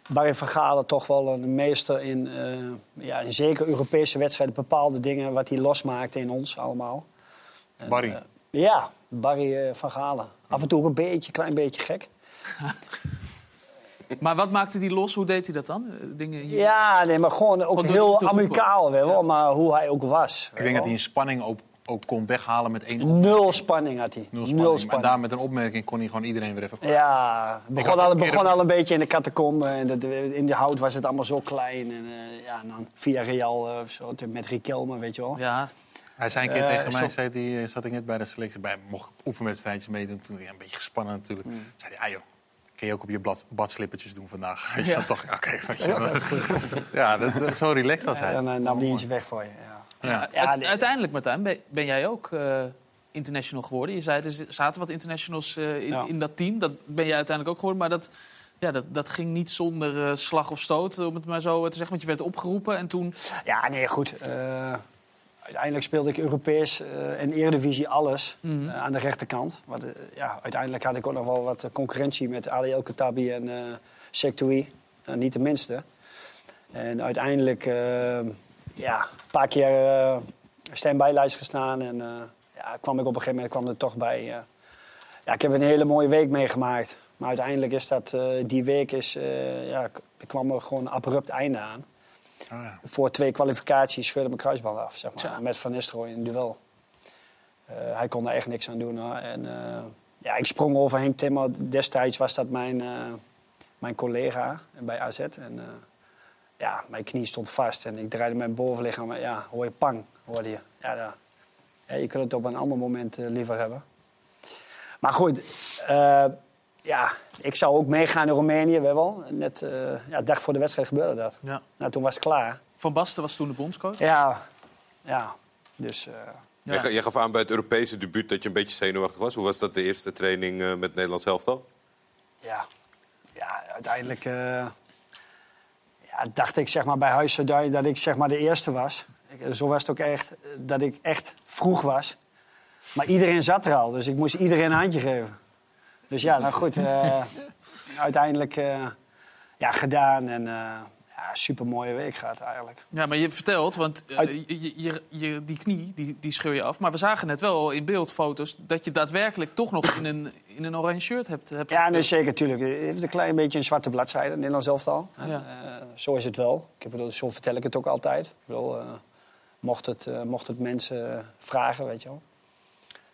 Barry van Galen toch wel een meester in, eh, ja, in zeker Europese wedstrijden. Bepaalde dingen wat hij losmaakte in ons allemaal. En, Barry. eh, ja, Barry van Galen. Af en toe een beetje, klein beetje gek. Maar wat maakte die los? Hoe deed hij dat dan? Dingen hier? Ja, nee, maar gewoon ook Gewoon heel amicaal, wel. Maar hoe hij ook was. Ik denk dat hij een spanning ook, ook kon weghalen met één. Nul spanning had hij. Nul Nul spanning. Maar daar met een opmerking kon hij gewoon iedereen weer even... Ja, het begon, al, begon al een beetje in de catacombe. En dat, in de hout was het allemaal zo klein. En, eh, ja, en dan via Real eh, zo, met Riquelme, weet je wel. Ja. Hij zei een keer Eh, tegen mij, zei eh, zat ik net bij de selectie, bij, mocht ik oefenwedstrijdjes meedoen. Toen ja, een beetje gespannen natuurlijk. Mm. Zei hij, ah joh, kun je ook op je blad, badslippertjes doen vandaag? Ja. toch, oké. ja, dat, dat- zo relaxed was hij. En dan nam hij iets weg voor je. Ja. Uiteindelijk, Martijn, ben, ben jij ook eh, international geworden. Je zei, er zaten wat internationals eh, in, Ja. in dat team. Dat ben jij uiteindelijk ook geworden. Maar dat, ja, dat, dat ging niet zonder eh, slag of stoot, om het maar zo te zeggen. Want je werd opgeroepen en toen... Ja, nee, goed. Eh, uiteindelijk speelde ik Europees eh, en Eredivisie alles Mhm. aan de rechterkant. Want, ja, uiteindelijk had ik ook nog wel wat concurrentie met Ali El Khattabi en eh Sektoui. Eh, niet de minste. En uiteindelijk eh, ja, een paar keer eh stand-by-lijst gestaan. En eh, ja, kwam ik op een gegeven moment kwam er toch bij. eh. ja, ik heb een hele mooie week meegemaakt. Maar uiteindelijk is dat, die week is, ja, er kwam er gewoon een abrupt einde aan. Oh, ja. Voor twee kwalificaties scheurde mijn kruisband af, zeg maar. Met Van Nistelrooy in een duel. Hij kon er echt niks aan doen. Hoor. En, ja, ik sprong over Henk Timmer. Destijds was dat mijn, mijn collega bij AZ. En, ja, mijn knie stond vast en ik draaide mijn bovenlichaam. Maar ja, hoor je pang, hoorde je. Ja, ja, je kunt het op een ander moment eh, liever hebben. Maar goed, eh, ja, ik zou ook meegaan in Roemenië, weet wel. Net eh ja, dag voor de wedstrijd gebeurde dat. Ja. Nou, toen was het klaar. Van Basten was toen de bondscoach. Ja, ja. Dus eh, Jij, ga- jij gaf aan bij het Europese debuut dat je een beetje zenuwachtig was. Hoe was dat de eerste training eh, met Nederlands elftal? ja, ja, uiteindelijk eh, ja, dacht ik zeg maar, bij Huis dat ik zeg maar, de eerste was. Ik- zo was het ook echt, eh, dat ik echt vroeg was. Maar iedereen zat er al, dus ik moest iedereen een handje geven. Dus ja, nou goed. eh, uiteindelijk eh, ja, gedaan en eh ja, super mooie week gehad eigenlijk. Ja, maar je vertelt, want eh, Uit- je, je, die knie, die, die scheur je af. Maar we zagen net wel in beeldfoto's dat je daadwerkelijk toch nog in een, in een oranje shirt hebt, hebt Ja, nee, zeker, natuurlijk. Het heeft een klein beetje een zwarte bladzijde, Nederlands elftal. Ja. Eh, zo is het wel. Ik bedoel, zo vertel ik het ook altijd. Ik bedoel, eh, mocht, het, mocht het mensen vragen, weet je wel.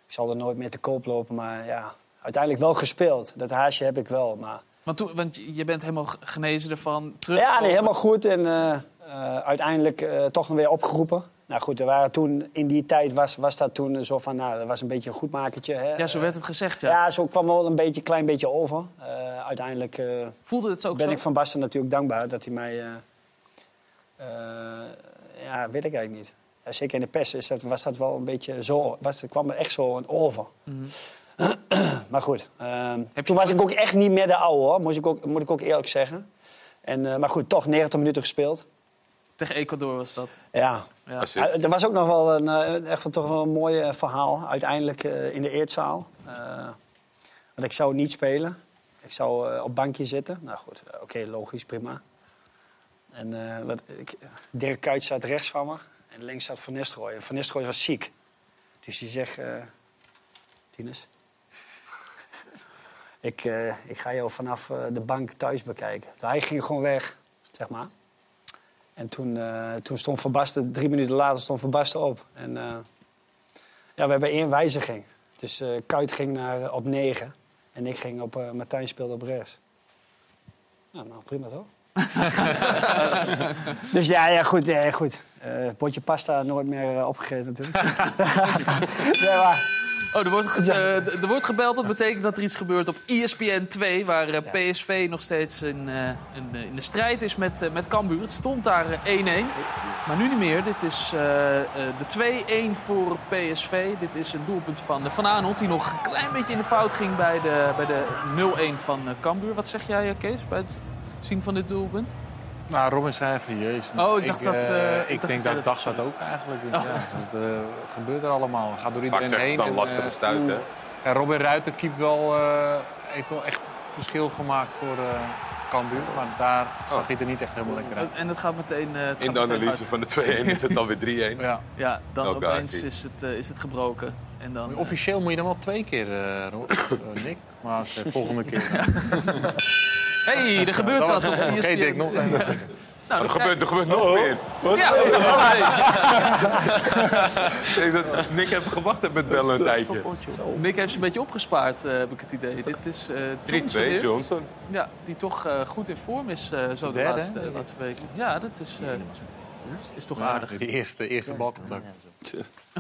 Ik zal er nooit meer te koop lopen, maar ja, uiteindelijk wel gespeeld. Dat haasje heb ik wel, maar... Want, toen, want je bent helemaal genezen ervan. Terug Ja, nee, helemaal goed. En eh, eh, uiteindelijk eh, toch nog weer opgeroepen. Nou goed, er waren toen, in die tijd was, was dat toen zo van, nou, dat was een beetje een goedmakertje. Hè? Ja, zo werd het gezegd, ja. Ja, zo kwam wel een beetje, klein beetje over. Uiteindelijk Voelde het ook ben zo? ik Van Basten natuurlijk dankbaar dat hij mij... ja, weet ik eigenlijk niet. Zeker in de pers is dat, was dat wel een beetje zo... Was, kwam er echt zo over. Mhm. Maar goed, ehm, toen was ik ook echt niet meer de oude, hoor. Moet ik ook, moet ik ook eerlijk zeggen. En, eh, maar goed, toch 90 minuten gespeeld. Tegen Ecuador was dat. Ja. Ja. Uh, er was ook nog wel een, eh, echt wel toch wel een mooi eh, verhaal. Uiteindelijk eh, in de eerzaal. Eh, want ik zou niet spelen. Ik zou eh, op bankje zitten. Nou goed, oké, logisch, prima. En eh, wat, ik, Dirk Kuyt staat rechts van me. En links staat Van Nistelrooy. En Van Nistelrooy was ziek. Dus die zegt... eh Tinus... ik, eh, ik ga jou vanaf eh, de bank thuis bekijken. Dus hij ging gewoon weg, zeg maar. En toen, eh, toen stond Van Basten, drie minuten later stond Van Basten op. En ja, we hebben één wijziging. Dus Kuit ging naar, op 9 en ik ging op, Martijn speelde op rechts. Nou, nou prima toch? dus ja, ja goed. Ja, goed. Eh, potje pasta nooit meer eh, opgegeten natuurlijk. nee, maar, Oh, er wordt, ge- eh, er wordt gebeld. Dat betekent dat er iets gebeurt op ESPN 2... waar eh, PSV nog steeds in, eh, in, in de strijd is met, met Cambuur. Het stond daar eh, 1-1. Maar nu niet meer. Dit is de 2-1 voor PSV. Dit is een doelpunt van Van Aanholt... die nog een klein beetje in de fout ging bij de, bij de 0-1 van Cambuur. Wat zeg jij, Kees, bij het zien van dit doelpunt? Nou, Robin zei van jezus. Oh, ik dacht dat, eh, eh, ik dacht denk dat dat dacht dat dat ook eigenlijk. Oh. Ja, dat eh, gebeurt er allemaal. Gaat door Vaak iedereen ze heen. dan en, lastige stuit, hè? Ja, Robin Ruiter keept wel, eh, heeft wel echt verschil gemaakt voor eh Cambuur. Maar daar zag hij er niet echt helemaal lekker uit. En het gaat meteen... eh, het In gaat de analyse van de 2-1 is het dan weer 3-1. Ja. Ja, dan Welke opeens is het, is het gebroken. En dan, Officieel moet je dan wel twee keer, Nick. Maar volgende keer. hey, er gebeurt wat op E Oké, ESPN. Dick, nog een. Nou, er, gebeurt, er gebeurt Oh, nog meer. Ja, Ik denk dat Nick even gewacht heeft met bellen een tijdje. Nick heeft ze een beetje opgespaard, eh, heb ik het idee. Dit is eh 3-2, weer. Johnson. Ja, die toch eh, goed in vorm is eh, zo de laatste, laatste weken. Ja, dat is, eh, is toch aardig. De eerste, eerste balcontact.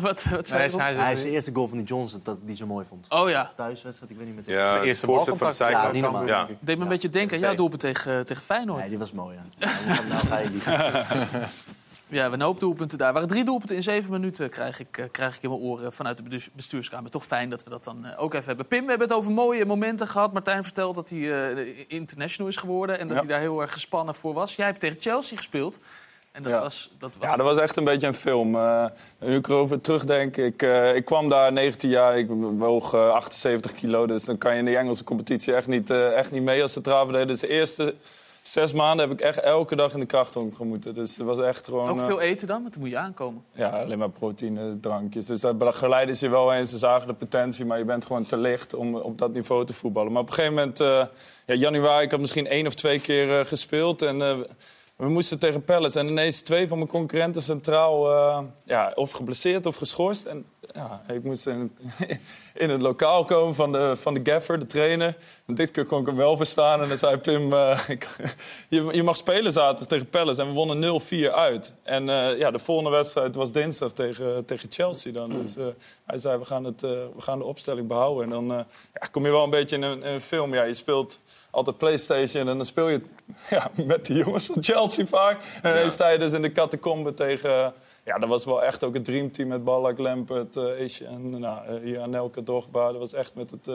Wat, wat zei hij Hij is de eerste goal van die Johnson dat die zo mooi vond. Oh ja, Thuiswedstrijd, ik weet niet met Ja, de eerste voorzet van de balcontact. Ja, normaal. Ja. deed me een beetje denken aan jouw doelpunt tegen, tegen Feyenoord. Nee, die was mooi, ja. Nou, ga je die. Ja, we hebben een hoop doelpunten daar. Er waren drie doelpunten in zeven minuten, krijg ik, eh, krijg ik in mijn oren vanuit de bestuurs- bestuurskamer. Toch fijn dat we dat dan eh, ook even hebben. Pim, we hebben het over mooie momenten gehad. Martijn vertelt dat hij eh, international is geworden en dat Ja. hij daar heel erg gespannen voor was. Jij hebt tegen Chelsea gespeeld. En dat Ja. was... Dat was Ja, dat was echt een beetje een film. Eh, nu ik erover terugdenk, ik, eh, ik kwam daar 19 jaar, ik woog eh, 78 kilo. Dus dan kan je in de Engelse competitie echt niet, eh, echt niet mee als de traven deed. Dus de eerste zes maanden heb ik echt elke dag in de krachtonk gemoeten. Dus het was echt gewoon... Ook eh, veel eten dan, want dan moet je aankomen. ja, alleen maar proteïne, drankjes. Dus daar geleiden ze je wel eens. Ze zagen de potentie, maar je bent gewoon te licht om op dat niveau te voetballen. Maar op een gegeven moment, eh, ja, januari, ik had misschien één of twee keer eh, gespeeld. En eh, we moesten tegen Palace. En ineens twee van mijn concurrenten centraal, eh, ja, of geblesseerd of geschorst. En ja, ik moest in, in het lokaal komen van de, van de gaffer, de trainer. En dit keer kon ik hem wel verstaan. En dan zei Pim, eh, je, je mag spelen zaterdag tegen Palace. En we wonnen 0-4 uit. En eh, ja, de volgende wedstrijd was dinsdag tegen, tegen Chelsea dan. Dus eh, hij zei, we gaan, het, we gaan de opstelling behouden. En dan ja, kom je wel een beetje in een, in een film. Ja, je speelt altijd Playstation en dan speel je ja, met de jongens van Chelsea vaak. En dan sta je dus in de catacombe tegen... Ja, dat was wel echt ook het dreamteam met Ballack, Lampert, uh, en nou, eh, hier Anelke, Drogba. Dat was echt met het, eh,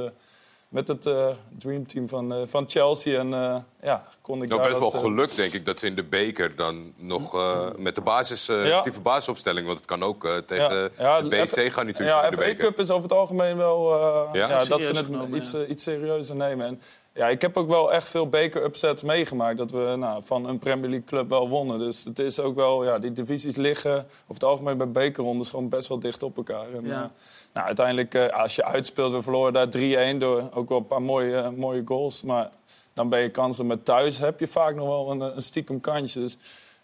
met het eh, dreamteam van, eh, van Chelsea. En eh, ja, kon ik Nou, daar best wel als, eh, geluk, denk ik, dat ze in de beker dan nog eh, met de basis, eh, Ja. actieve basisopstelling... want het kan ook eh, tegen Ja, de BC gaan natuurlijk Ja, in de FA beker. Cup is over het algemeen wel eh, Ja? ja, dat ze het genomen, iets, ja. eh, iets serieuzer nemen. En, ja, ik heb ook wel echt veel beker-upsets meegemaakt. Dat we nou, van een Premier League club wel wonnen. Dus het is ook wel, ja, die divisies liggen over het algemeen bij bekerrondes gewoon best wel dicht op elkaar. En, Ja. eh, nou, uiteindelijk, eh, als je uitspeelt, we verloren daar 3-1 door ook wel een paar mooie, eh, mooie goals. Maar dan ben je kansen. Maar thuis heb je vaak nog wel een, een stiekem kansje. Dus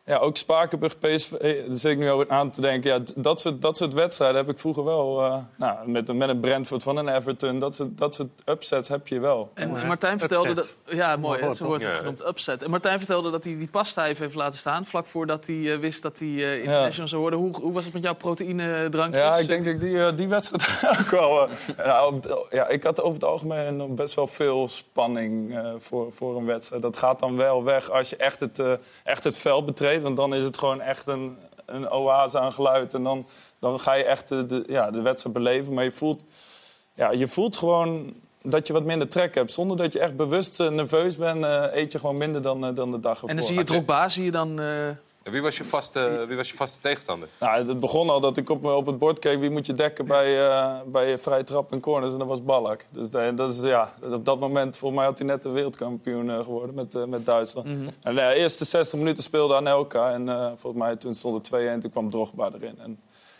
ja, ook Spakenburg, PSV, eh, daar zit ik nu over aan te denken. Ja, dat, soort, dat soort wedstrijden heb ik vroeger wel. eh, nou, met, een- met een Brentford van een Everton. Dat soort, dat soort upsets heb je wel. En? Martijn vertelde dat. Ja, mooi, hè? zo wordt het Ja. genoemd. Upset. En Martijn vertelde dat hij die pasta even heeft laten staan. vlak voordat hij eh, wist dat hij eh, international zou worden. Hoe, hoe was het met jouw proteïnedrankjes? Ja, ik denk dat ik die, die wedstrijd ook wel... eh, nou, ja, ik had over het algemeen nog best wel veel spanning eh, voor, voor een wedstrijd. Dat gaat dan wel weg als je echt het, echt het veld betreedt. Want dan is het gewoon echt een, een oase aan geluid. En dan, dan ga je echt de, de, ja, de wedstrijd beleven. Maar je voelt, ja, je voelt gewoon dat je wat minder trek hebt. Zonder dat je echt bewust eh, nerveus bent, eh, eet je gewoon minder dan, eh, dan de dag ervoor. En dan zie je Drogba, zie je dan... En wie, was je vaste, wie was je vaste tegenstander? Nou, het begon al dat ik op, op het bord keek wie moet je dekken bij, eh bij vrije trap en corners. En dat was Ballack. Dus dat dat is, ja, op dat moment, volgens mij had hij net de wereldkampioen eh, geworden met, eh, met Duitsland. Mhm. En de eerste 60 minuten speelde Anelka. En eh, volgens mij toen stond het 2-1 en toen kwam Drogba erin. En,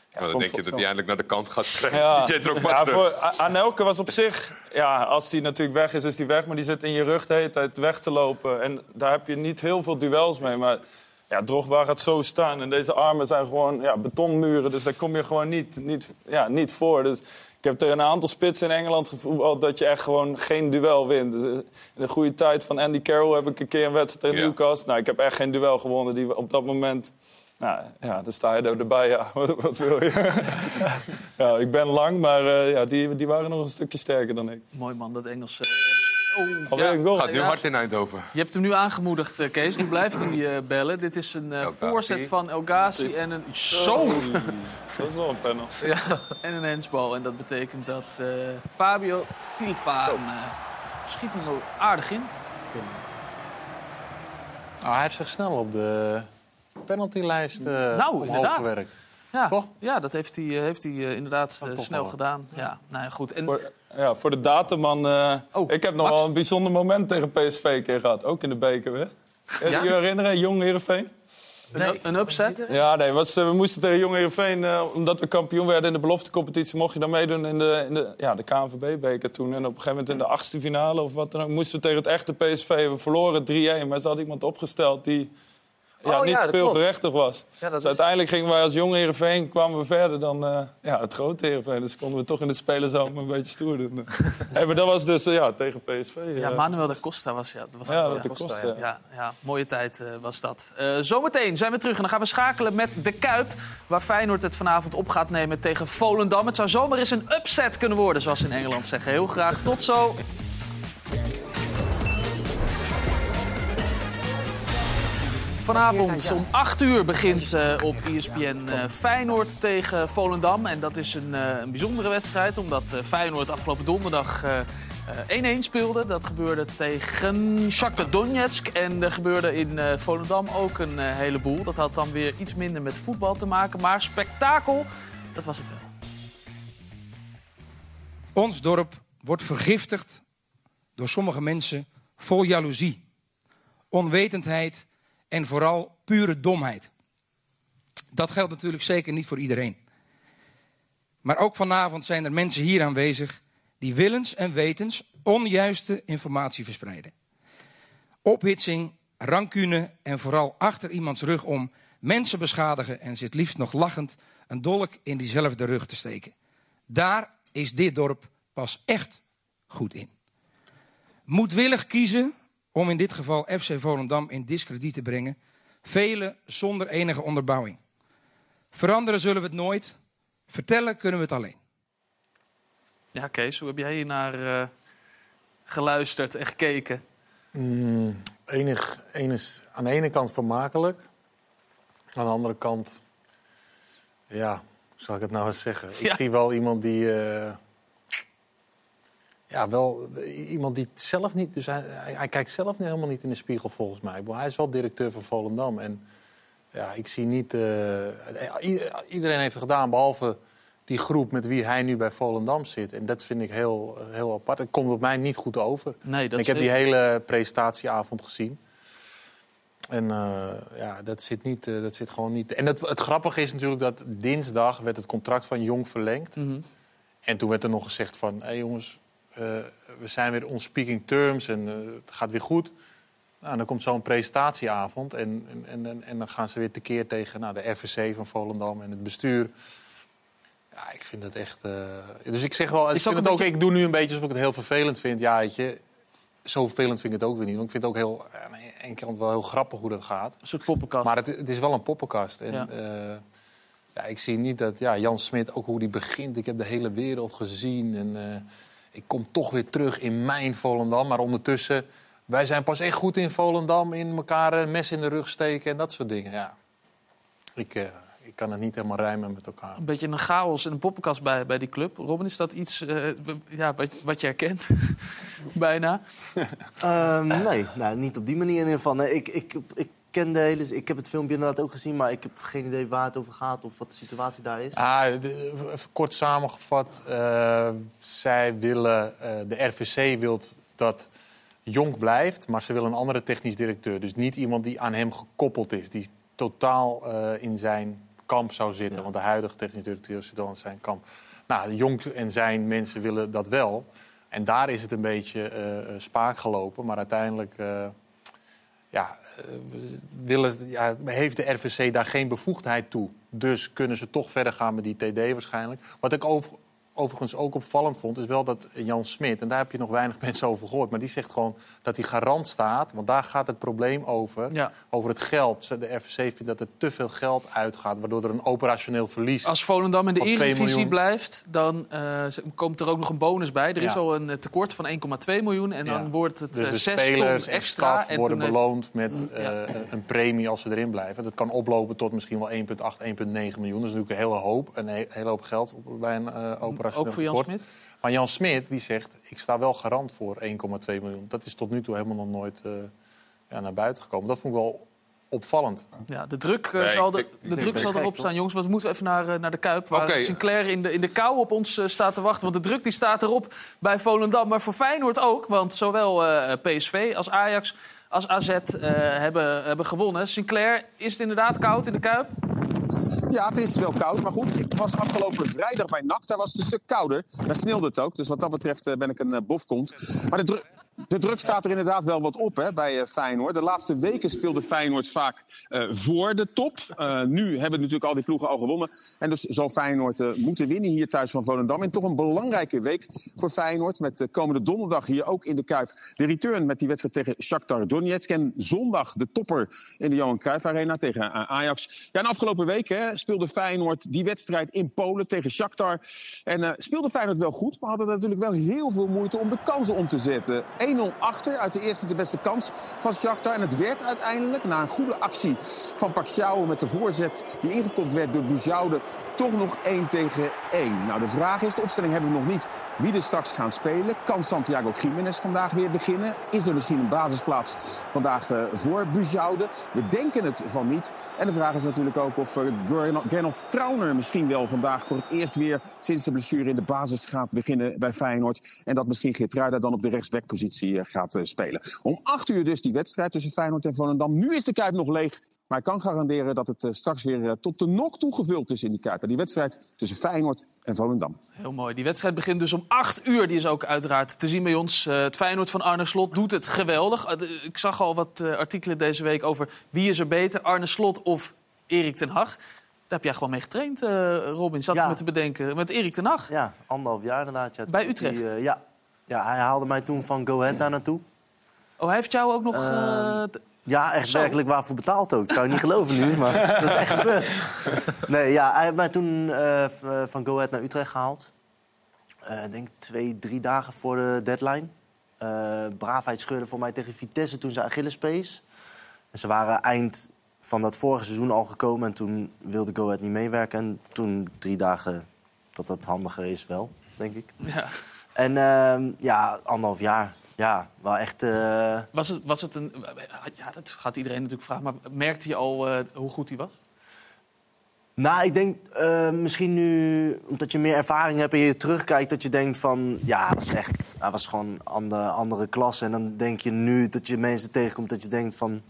ja, Nou, dan vond- denk je dat hij eindelijk naar de kant gaat krijgen. ja, ja, voor was op zich... Ja, als hij natuurlijk weg is, is hij weg. Maar die zit in je rug de hele tijd weg te lopen. En daar heb je niet heel veel duels mee. Maar Ja, Drogba gaat zo staan en deze armen zijn gewoon ja, betonmuren. Dus daar kom je gewoon niet, niet, ja, niet voor. Dus ik heb er een aantal spitsen in Engeland gevoetbald dat je echt gewoon geen duel wint. Dus, eh, in de goede tijd van Andy Carroll heb ik een keer een wedstrijd in Ja. Newcastle. Nou, ik heb echt geen duel gewonnen die op dat moment... Nou ja, dan sta je er erbij. Ja, wat, wat wil je? ja, ik ben lang, maar eh, ja, die, die waren nog een stukje sterker dan ik. Mooi man, dat Engelse... Oh, Alweer een goal. Gaat nu hard in Eindhoven. Je hebt hem nu aangemoedigd, eh, Kees. Nu blijft hij eh, bellen. Dit is een eh, El Ghazi. voorzet van El Ghazi en een... Zo! Dat is wel een panel. Ja, en een handsbal. En dat betekent dat eh, Fabio Silva hem, eh, schiet hem zo aardig in. Ah, hij heeft zich snel op de penaltylijst eh Nou, omhoog inderdaad. gewerkt. Ja, Toch? ja dat heeft hij, eh, heeft hij eh, inderdaad eh, toch snel wel. gedaan. Ja, nou ja, goed. En, Voor, ja, voor de dataman. eh, Oh, ik heb nog Max? wel een bijzonder moment tegen PSV keer gehad. Ook in de beker weer. Kan je je herinneren? Jong Heerenveen? een, een upset. Ja, nee, was, eh, we moesten tegen Jong Heerenveen... eh, omdat we kampioen werden in de beloftecompetitie... mocht je dan meedoen in de, in de, ja, de KNVB-beker toen. En op een gegeven moment in de achtste finale of wat dan ook... moesten we tegen het echte PSV. We verloren 3-1, maar ze hadden iemand opgesteld die... Ja, Oh, niet ja, speelgerechtig was. Ja, dat Dus is- uiteindelijk gingen wij als jong Heerenveen... kwamen we verder dan eh, ja, het grote Heerenveen. Dus konden we toch in de spelerzomer een beetje stoer doen. hey, maar dat was dus eh, ja, tegen PSV. Ja, eh. Manuel da Costa was... Ja, dat was Ja, dat de Costa, ja. Ja, ja, mooie tijd eh, was dat. Eh, zometeen zijn we terug en dan gaan we schakelen met de Kuip... waar Feyenoord het vanavond op gaat nemen tegen Volendam. Het zou zomaar eens een upset kunnen worden, zoals ze in Engeland zeggen. Heel graag. Tot zo. Vanavond om 8 uur begint eh, op ESPN eh, Feyenoord tegen Volendam. En dat is een, eh, een bijzondere wedstrijd, omdat eh, Feyenoord afgelopen donderdag eh, eh, 1-1 speelde. Dat gebeurde tegen Shakhtar Donetsk. En er gebeurde in eh, Volendam ook een heleboel. Dat had dan weer iets minder met voetbal te maken. Maar spektakel, dat was het wel. Ons dorp wordt vergiftigd door sommige mensen vol jaloezie, onwetendheid en vooral pure domheid. Dat geldt natuurlijk zeker niet voor iedereen. Maar ook vanavond zijn er mensen hier aanwezig die willens en wetens onjuiste informatie verspreiden. Ophitsing, rancune en vooral achter iemands rug om mensen beschadigen en zit liefst nog lachend een dolk in diezelfde rug te steken. Daar is dit dorp pas echt goed in. Moedwillig kiezen om in dit geval FC Volendam in discrediet te brengen. Velen zonder enige onderbouwing. Veranderen zullen we het nooit. Vertellen kunnen we het alleen. Ja, Kees, hoe heb jij hier naar eh, geluisterd en gekeken? Mm, enig, enig, aan de ene kant vermakelijk. Aan de andere kant, ja, hoe zal ik het nou eens zeggen? Ik zie wel iemand die, eh, ja, wel iemand die zelf niet, dus hij, kijkt zelf helemaal niet in de spiegel volgens mij. Hij is wel directeur van Volendam en ja, ik zie niet, eh, iedereen heeft het gedaan behalve die groep met wie hij nu bij Volendam zit. En dat vind ik heel, heel apart. Het komt op mij niet goed over. Nee, dat ik heb die hele presentatieavond gezien. En eh, ja, dat zit, niet, eh, dat zit gewoon niet. En het, het grappige is natuurlijk dat dinsdag werd het contract van Jong verlengd. Mhm. En toen werd er nog gezegd van, hé jongens, eh, we zijn weer on speaking terms en eh, het gaat weer goed. Nou, en dan komt zo'n presentatieavond en, en, en, en, dan gaan ze weer tekeer tegen nou, de RVC van Volendam en het bestuur. Ja, ik vind het echt... eh, Dus ik zeg wel, ik, vind het ook, beetje- ik doe nu een beetje alsof ik het heel vervelend vind. Ja, weet je, zo vervelend vind ik het ook weer niet. Want ik vind het ook heel, aan de ene kant wel heel grappig hoe dat gaat. Een soort poppenkast. Maar het, het is wel een poppenkast. En, Ja. ja. ja, ik zie niet dat ja, Jan Smit, ook hoe die begint. Ik heb de hele wereld gezien. En eh, ik kom toch weer terug in mijn Volendam. Maar ondertussen, wij zijn pas echt goed in Volendam. In elkaar een mes in de rug steken en dat soort dingen. Ja. Ik, eh, ik kan het niet helemaal rijmen met elkaar. Een beetje een chaos en een poppenkast bij, bij die club. Robin, is dat iets eh, ja, wat, wat je herkent? Bijna. Ehm, nee, nou, niet op die manier in ieder geval. Nee, ik, ik, ik ken de hele... Ik heb het filmpje inderdaad ook gezien, maar ik heb geen idee waar het over gaat of wat de situatie daar is. Ah, de- even kort samengevat. eh, zij willen, eh, de RVC wil dat Jonk blijft, maar ze willen een andere technisch directeur. Dus niet iemand die aan hem gekoppeld is, die totaal eh, in zijn kamp zou zitten. Want de huidige technisch directeur zit al in zijn kamp. Nou, Jonk en zijn mensen willen dat wel. En daar is het een beetje spaak gelopen. Maar uiteindelijk, ja, eh, willen, ja, heeft de RVC daar geen bevoegdheid toe. Dus kunnen ze toch verder gaan met die TD waarschijnlijk. Wat ik over, overigens ook opvallend vond, is wel dat Jan Smit... en daar heb je nog weinig mensen over gehoord... maar die zegt gewoon dat hij garant staat. Want daar gaat het probleem over. Ja. Over het geld. De RVC vindt dat er te veel geld uitgaat... waardoor er een operationeel verlies... Als Volendam in de van 2 Eredivisie blijft, dan eh, komt er ook nog een bonus bij. Er is al een eh, tekort van 1,2 miljoen en dan wordt het Dus eh, de 6 spelers en extra. worden heeft- beloond met eh, een premie als ze erin blijven. Dat kan oplopen tot misschien wel 1,8, 1,9 miljoen. Dat is natuurlijk een hele hoop, een he- hele hoop geld bij een eh operationeel Ook voor Jan tekort. Smit? Maar Jan Smit die zegt, ik sta wel garant voor 1,2 miljoen. Dat is tot nu toe helemaal nog nooit eh, ja, naar buiten gekomen. Dat vond ik wel opvallend. Ja, de druk, eh, Nee, zal, de, ik de denk druk zal erop staan. Jongens, we moeten even naar, eh, naar de Kuip. Waar. Sinclair in de, in de kou op ons staat te wachten. Want de druk die staat erop bij Volendam. Maar voor Feyenoord ook. Want zowel eh, PSV als Ajax als AZ eh, hebben, hebben gewonnen. Sinclair, is het inderdaad koud in de Kuip? Ja, het is wel koud, maar goed. Ik was afgelopen vrijdag bij NAC. Daar was het een stuk kouder. Daar sneeuwde het ook. Dus wat dat betreft eh, ben ik een eh, bofkont. Maar de, de druk staat er inderdaad wel wat op hè, bij eh, Feyenoord. De laatste weken speelde Feyenoord vaak eh, voor de top. Eh, nu hebben natuurlijk al die ploegen al gewonnen. En dus zal Feyenoord moeten winnen hier thuis van Volendam. En toch een belangrijke week voor Feyenoord. Met de komende donderdag hier ook in de Kuip. De return met die wedstrijd tegen Shakhtar Donetsk. En zondag de topper in de Johan Cruijff Arena tegen Ajax. Ja, en afgelopen week hè, speelde Feyenoord die wedstrijd in Polen tegen Shakhtar. En speelde Feyenoord wel goed, maar hadden natuurlijk wel heel veel moeite om de kansen om te zetten. 1-0 achter uit de eerste de beste kans van Shakhtar. En het werd uiteindelijk, na een goede actie van Paxiao met de voorzet die ingekopt werd door Bujoude, toch nog 1 tegen 1. Nou, de vraag is, de opstelling hebben we nog niet, wie er straks gaan spelen. Kan Santiago Jiménez vandaag weer beginnen? Is er misschien een basisplaats vandaag eh, voor Bujoude? We denken het van niet. En de vraag is natuurlijk ook of uh, Gernot Trauner misschien wel vandaag voor het eerst weer sinds de blessure in de basis gaat beginnen bij Feyenoord. En dat misschien Geertruida dan op de rechtsbackpositie eh, gaat eh, spelen. Om acht uur dus die wedstrijd tussen Feyenoord en Volendam. Nu is de Kuip nog leeg. Maar ik kan garanderen dat het eh, straks weer tot de nok toe gevuld is in die Kuip. Die wedstrijd tussen Feyenoord en Volendam. Heel mooi. Die wedstrijd begint dus om 8 uur. Die is ook uiteraard te zien bij ons. Eh, het Feyenoord van Arne Slot doet het geweldig. Ik zag al wat eh, artikelen deze week over wie is er beter, Arne Slot of Erik ten Hag. Daar heb jij gewoon mee getraind, eh, Robin. Zat Ja. ik me te bedenken. Met Erik ten Hag. Ja, anderhalf jaar inderdaad. Ja, Bij Utrecht? Die, eh, ja. Ja, hij haalde mij toen van Go Ahead daar naartoe. Oh, hij heeft jou ook nog... Ehm, eh, Ja, echt Zo. werkelijk waarvoor betaald ook. Dat zou je niet geloven nu, maar dat is echt gebeurd. Nee, ja, hij heeft mij toen eh, van Go Ahead naar Utrecht gehaald. Eh, Ik denk twee, drie dagen voor de deadline. Eh Braafheid scheurde voor mij tegen Vitesse toen ze Achillespees. En ze waren eind van dat vorige seizoen al gekomen... en toen wilde Go Ahead niet meewerken. En toen drie dagen dat dat handiger is wel, denk ik. ja. En ehm, ja, anderhalf jaar. Ja, wel echt... eh, was, het, was het een... Ja, dat gaat iedereen natuurlijk vragen. Maar merkte je al eh, hoe goed hij was? Nou, ik denk eh, misschien nu, omdat je meer ervaring hebt en je terugkijkt, dat je denkt van, ja, hij was echt, hij was gewoon een andere, andere klasse. En dan denk je nu dat je mensen tegenkomt dat je denkt van,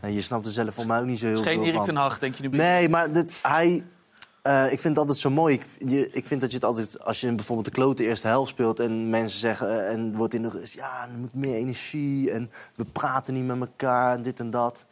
nou, je snapt er zelf voor mij ook niet zo heel Het is geen veel Erik van. ten Hag, denk je nu? Nee, maar dit, hij, eh, ik vind het altijd zo mooi. Ik, je, ik vind dat je het altijd, als je bijvoorbeeld de klote eerste helft speelt en mensen zeggen, eh, en wordt in de rust, ja, er moet meer energie en we praten niet met elkaar en dit en dat.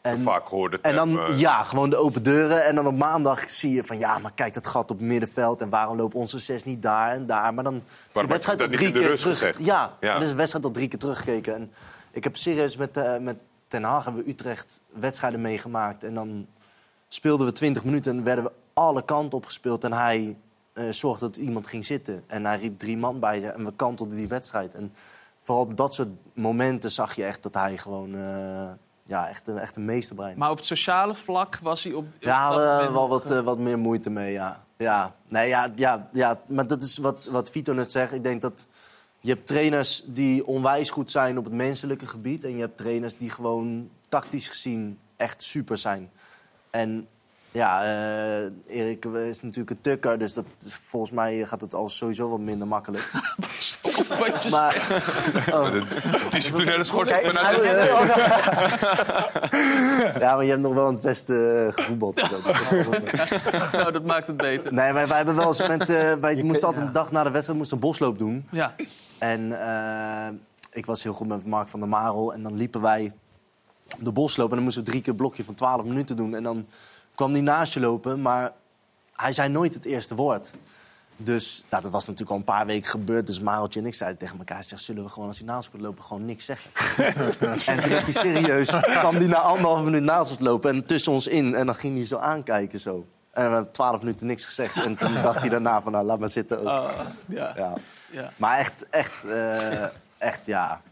En, Vaak en dan, ja, gewoon de open deuren. En dan op maandag zie je van, ja, maar kijk dat gat op het middenveld. En waarom loopt onze zes niet daar en daar? Maar dan is de wedstrijd al drie keer terug. gezegd? Ja, Ja. dan is de wedstrijd al drie keer teruggekeken. En ik heb serieus met, eh, met Ten Haag hebben we Utrecht wedstrijden meegemaakt. En dan speelden we 20 minuten en werden we alle kanten opgespeeld. En hij eh, zorgde dat iemand ging zitten. En hij riep drie man bij zich en we kantelden die wedstrijd. En vooral op dat soort momenten zag je echt dat hij gewoon... eh, ja, echt, een- echt een meesterbrein. Maar op het sociale vlak was hij op... Ja, we wel wat, eh, wat meer moeite mee, ja. Ja, nee, ja, ja, ja maar dat is wat, wat Vito net zegt. Ik denk dat je hebt trainers die onwijs goed zijn op het menselijke gebied... en je hebt trainers die gewoon tactisch gezien echt super zijn. En ja, eh, Erik is natuurlijk een tukker, dus dat, volgens mij gaat het al sowieso wat minder makkelijk. maar, oh. Disciplinaire schorsing vanuit het Ja, maar je hebt nog wel het beste gevoetbald. nou, dat maakt het beter. Nee, wij, wij hebben wel eens met... eh, wij moesten altijd een dag na de wedstrijd moesten een bosloop doen. Ja. En eh, ik was heel goed met Mark van der Marel. En dan liepen wij de bos lopen. En dan moesten we drie keer een blokje van 12 minuten doen. En dan kwam hij naast je lopen, maar hij zei nooit het eerste woord. Dus nou, dat was natuurlijk al een paar weken gebeurd. Dus Mareltje en ik zeiden tegen elkaar... Zeg, zullen we gewoon als hij naast ons lopen gewoon niks zeggen? en toen werd hij serieus. kwam hij na anderhalf minuut naast ons lopen en tussen ons in. En dan ging hij zo aankijken zo. En we hebben twaalf minuten niks gezegd. En toen dacht hij daarna van, nou, laat maar zitten ook. Ah. Ja. Maar echt, echt, eh, echt ja,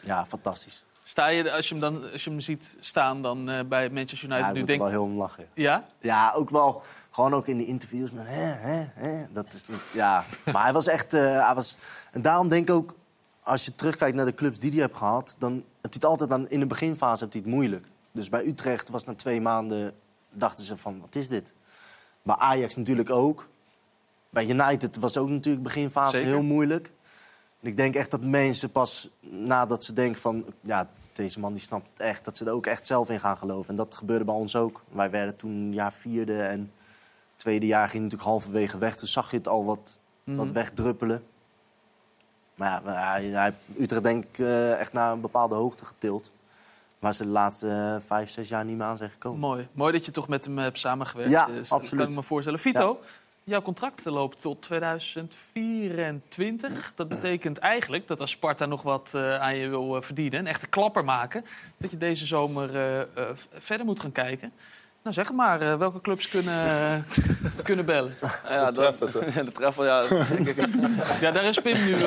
ja, fantastisch. Sta je, als je hem, dan, als je hem ziet staan dan eh, bij Manchester Ja, United, ik nu denk wel heel om lachen. Ja? Ja, ook wel. Gewoon ook in die interviews met hè, hè, hè. Dat is, ja. Maar hij was echt... eh, hij was, en daarom denk ik ook, als je terugkijkt naar de clubs die hij heeft gehad... dan heeft hij het altijd aan, in de beginfase heeft hij het moeilijk. Dus bij Utrecht was na twee maanden... dachten ze van, wat is dit? Bij Ajax natuurlijk ook. Bij United was ook natuurlijk beginfase Zeker. heel moeilijk. Ik denk echt dat mensen pas nadat ze denken van... ja, deze man die snapt het echt, dat ze er ook echt zelf in gaan geloven. En dat gebeurde bij ons ook. Wij werden toen jaar vierde en tweede jaar ging natuurlijk halverwege weg. Toen zag je het al wat, Mhm. wat wegdruppelen. Maar ja, hij, Utrecht denk ik eh, echt naar een bepaalde hoogte getild. Waar ze de laatste eh, vijf, zes jaar niet meer aan zijn gekomen. Mooi. Mooi dat je toch met hem hebt samengewerkt. Ja, Dus absoluut. kan ik me voorstellen. Vito, jouw contract loopt tot 2024. Dat betekent eigenlijk dat als Sparta nog wat eh, aan je wil eh, verdienen... een echte klapper maken... dat je deze zomer eh, verder moet gaan kijken. Nou, zeg maar. eh, welke clubs kunnen, kunnen bellen? Ja, De treffers, hè? Ja, de treffer, ja. Ja, daar is Pim nu eh,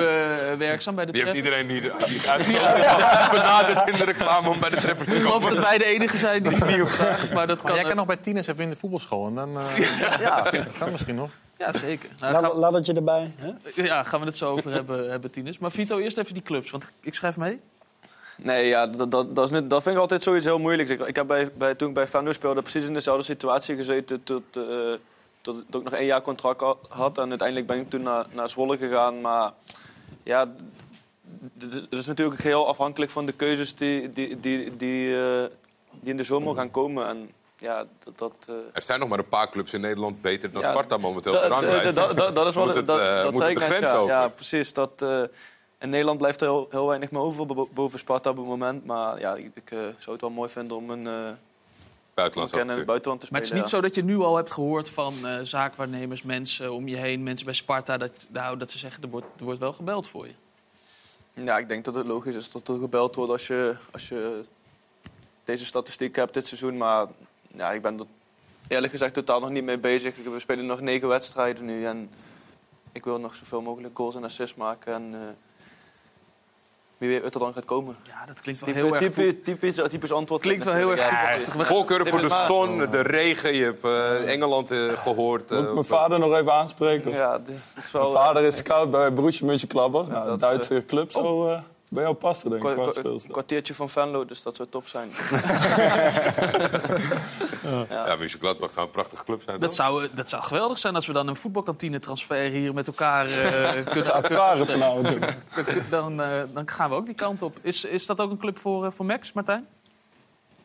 werkzaam bij de Die heeft Treffers. iedereen die, die uitgenodigd benaderd in de reclame om bij de treffers te Ik geloof komen. dat wij de enige zijn die op vragen. Maar dat Maar kan, jij eh, kan nog bij tieners even in de voetbalschool. En dan eh, Ja. dat kan misschien nog. Ja, zeker. Nou, Laat, gaan, laat het je erbij. Hè? ja, gaan we het zo over hebben, hebben Tinus. Maar Vito, eerst even die clubs, want ik schrijf mee. Nee, ja, dat, dat, dat, is dat vind ik altijd zoiets heel moeilijks. Ik, ik heb bij, bij, toen ik bij Feyenoord speelde precies in dezelfde situatie gezeten... tot, eh, tot, tot ik nog één jaar contract ha- had. En uiteindelijk ben ik toen naar, naar Zwolle gegaan. Maar ja, d- d- het is natuurlijk heel afhankelijk van de keuzes die, die, die, die, eh, die in de zomer gaan komen. En ja, dat... dat eh, Er zijn nog maar een paar clubs in Nederland beter dan Ja, Sparta momenteel Dat is Moet wat het, dat, dat moet het de grens ja. over. Ja, precies. Dat, in Nederland blijft er heel, heel weinig meer over bo- boven Sparta op het moment. Maar ja, ik, ik, eh, zou het wel mooi vinden om een, eh het buitenland te Maar het is niet zo dat je nu al hebt gehoord van eh, zaakwaarnemers, mensen om je heen, mensen bij Sparta, dat, nou, dat ze zeggen er wordt, er wordt wel gebeld voor je. ja. ik denk dat het logisch is dat er gebeld wordt als je, als je deze statistiek hebt dit seizoen. Maar ja, ik ben er eerlijk gezegd totaal nog niet mee bezig. We spelen nog negen wedstrijden nu. En ik wil nog zoveel mogelijk goals en assists maken. En eh, wie weet wat er dan gaat komen. Ja, dat klinkt wel heel erg... typisch, typisch antwoord. Klinkt wel heel erg. Ja. Voorkeuren voor de zon, de regen. Je hebt eh, Engeland eh, gehoord. eh, Moet ik mijn vader nog even aanspreken? Of- Ja, dit is wel... Mijn vader is scout bij Borussia Mönchengladbach. Nou, dat is, Duitse club zo eh, bij jou passen, denk ik, qua. Een kwartiertje van Venlo, dus dat zou top zijn. Ja, München Gladbach zou een prachtige club zijn. Dat toch? zou, eh, dat zou geweldig zijn als we dan een voetbalkantine transfer hier met elkaar eh, kunnen vanavond. Dan, eh, dan gaan we ook die kant op. Is, is dat ook een club voor, voor Max, Martijn?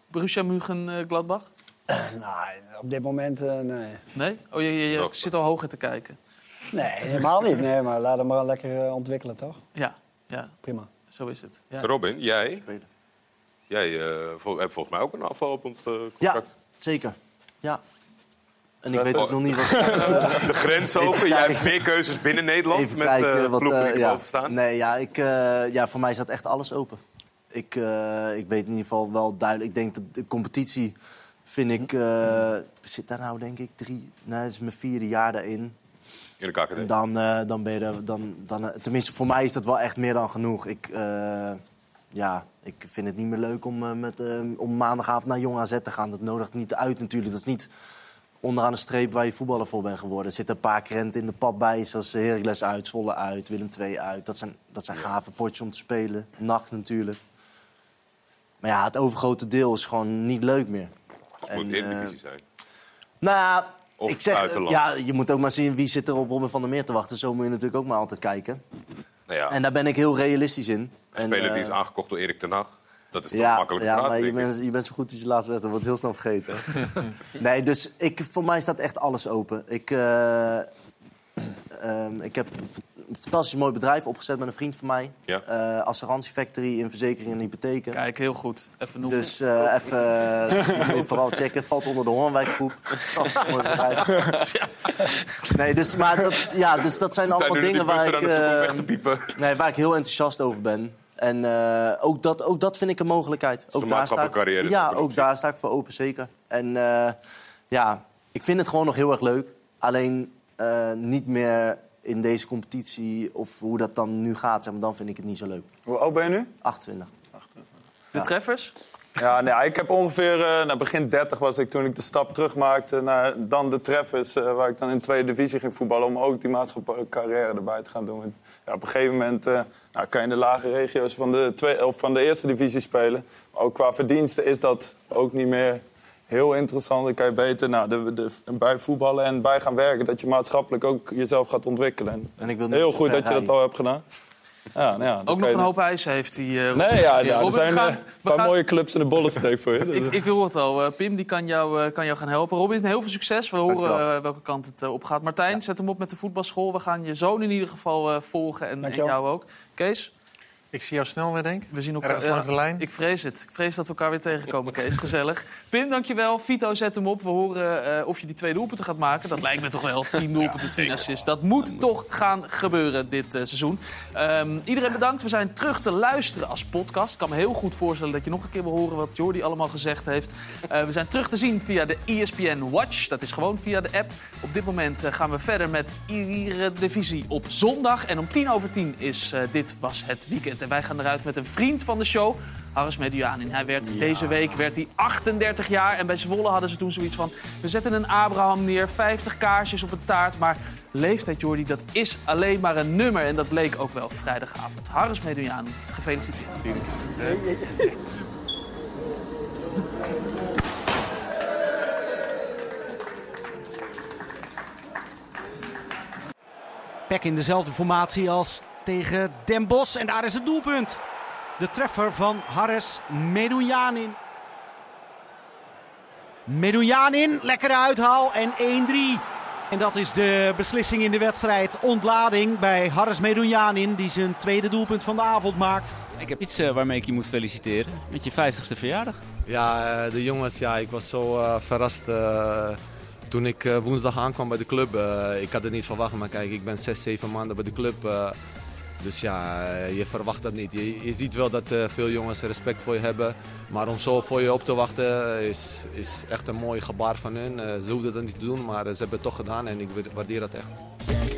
Borussia Mönchengladbach? Nou, op dit moment eh, nee. Nee? Oh, je, je, je zit al hoger te kijken. Nee, helemaal niet. Nee, maar laat hem maar lekker ontwikkelen, toch? Ja, ja, Prima. Zo is het. Ja. Robin, jij, Spelen. jij eh, vol- hebt volgens mij ook een aflopend eh, Ja, contract. zeker. Ja. En ik weet Oh. dus nog niet wat... De grens open, jij hebt meer keuzes binnen Nederland Even met kijken eh wat... ploegen eh, die ja. erboven staan. Nee, ja, ik, eh, ja, voor mij staat echt alles open. Ik, eh, ik weet in ieder geval wel duidelijk... Ik denk dat de competitie vind ik... eh zit daar nou denk ik drie... Nee, het is mijn vierde jaar daarin. De. Dan, eh, dan ben je er... Dan, dan, eh, tenminste, voor mij is dat wel echt meer dan genoeg. Ik, eh, ja, ik vind het niet meer leuk om, met, om maandagavond naar Jong AZ te gaan. Dat nodigt niet uit natuurlijk. Dat is niet onderaan de streep waar je voetballer voor bent geworden. Er zitten een paar krenten in de pap bij, zoals Heracles uit, Zwolle uit, Willem II uit. Dat zijn, dat zijn gave potjes om te spelen. Nacht natuurlijk. Maar ja, het overgrote deel is gewoon niet leuk meer. Het moet En, Eredivisie eh, zijn. Nou ja, Of ik zeg, buitenland. ja, je moet ook maar zien wie zit er op Robin van der Meer te wachten. Zo moet je natuurlijk ook maar altijd kijken. Nou ja, En daar ben ik heel realistisch in. een En, speler die eh, is aangekocht door Erik ten Hag. Dat is toch ja, makkelijk ja, maar je bent, je bent zo goed als je laatste wedstrijd wordt heel snel vergeten. nee, dus ik, voor mij staat echt alles open. Ik, eh, ehm, ik heb een fantastisch mooi bedrijf opgezet met een vriend van mij. Ja. Eh, Assurantie Factory in verzekeringen en hypotheken. Kijk, heel goed. Even noemen. Dus eh, even je vooral checken. Valt onder de Hoornwijkgroep. Fantastisch mooi bedrijf. Nee, dus, maar dat, ja, dus dat zijn allemaal dingen waar ik, eh, weg te piepen. nee, waar ik heel enthousiast over ben. En eh, ook, dat, ook dat vind ik een mogelijkheid. Ook daar, sta ik, maatschappelijke carrière, ja, ook daar sta ik voor open, zeker. En eh, ja, ik vind het gewoon nog heel erg leuk. Alleen eh, niet meer in deze competitie of hoe dat dan nu gaat. Zeg maar, dan vind ik het niet zo leuk. Hoe oud ben je nu? 28. De treffers? Ja, nee, ik heb ongeveer, eh nou, begin 30 was ik toen ik de stap terugmaakte naar dan de treffers, eh, waar ik dan in de tweede divisie ging voetballen, om ook die maatschappelijke carrière erbij te gaan doen. En, ja, op een gegeven moment eh, nou, kan je in de lage regio's van de, twee, of van de eerste divisie spelen. Maar ook qua verdiensten is dat ook niet meer heel interessant. Dan kan je beter nou, de, de, bij voetballen en bij gaan werken, dat je maatschappelijk ook jezelf gaat ontwikkelen. En, En ik wil niet heel goed dat je dat al hebt gedaan. Ja, nou ja, Ook nog een hoop eisen heeft hij. eh, Nee, ja, Robin. er zijn we gaan- eh, een paar gaan- mooie clubs in de bollenstreek voor je. Ik, ik wil het al. Eh, Pim die kan, jou, eh, kan jou gaan helpen. Robin, heel veel succes. We horen welke kant het op gaat. Martijn, zet hem op met de voetbalschool. We gaan je zoon in ieder geval eh, volgen en, en jou ook. Kees, Ik zie jou snel weer, denk ik. we zien elkaar. Ergens langs de lijn. Ik vrees het. Ik vrees dat we elkaar weer tegenkomen, Kees. Gezellig. Pim, dankjewel. Vito, zet hem op. We horen eh, of je die twee doelpunten gaat maken. Dat lijkt me toch wel. 10 doelpunten, 10 assists. Dat moet toch gaan gebeuren dit eh, seizoen. Ehm, iedereen bedankt. We zijn terug te luisteren als podcast. Ik kan me heel goed voorstellen dat je nog een keer wil horen wat Jordi allemaal gezegd heeft. Eh, we zijn terug te zien via de ESPN Watch. Dat is gewoon via de app. Op dit moment gaan we verder met Eredivisie op zondag. En om tien over tien is eh, Dit Was Het Weekend. En wij gaan eruit met een vriend van de show. Harris Medianin. Hij werd deze week werd hij 38 jaar. En bij Zwolle hadden ze toen zoiets van... we zetten een Abraham neer, 50 kaarsjes op een taart. Maar leeftijd, Jordi, dat is alleen maar een nummer. En dat bleek ook wel vrijdagavond. Harris Medianin, gefeliciteerd. Peck in dezelfde formatie als tegen Den Bosch. En daar is het doelpunt. De treffer van Harris Medunjanin. Medunjanin, lekkere uithaal en 1-3. En dat is de beslissing in de wedstrijd. Ontlading bij Harris Medunjanin, die zijn tweede doelpunt van de avond maakt. Ik heb iets eh, waarmee ik je moet feliciteren. Met je 50ste verjaardag. Ja, eh, de jongens, ja, ik was zo eh, verrast eh, toen ik woensdag aankwam bij de club. Eh, ik had het niet verwacht, maar kijk, ik ben zes, zeven maanden bij de club. Dus ja, eh, je verwacht dat niet. Je, ziet wel dat eh, veel jongens respect voor je hebben. Maar om zo voor je op te wachten is, is echt een mooi gebaar van hun. Eh, ze hoefden dat niet te doen, maar ze hebben het toch gedaan en ik waardeer dat echt.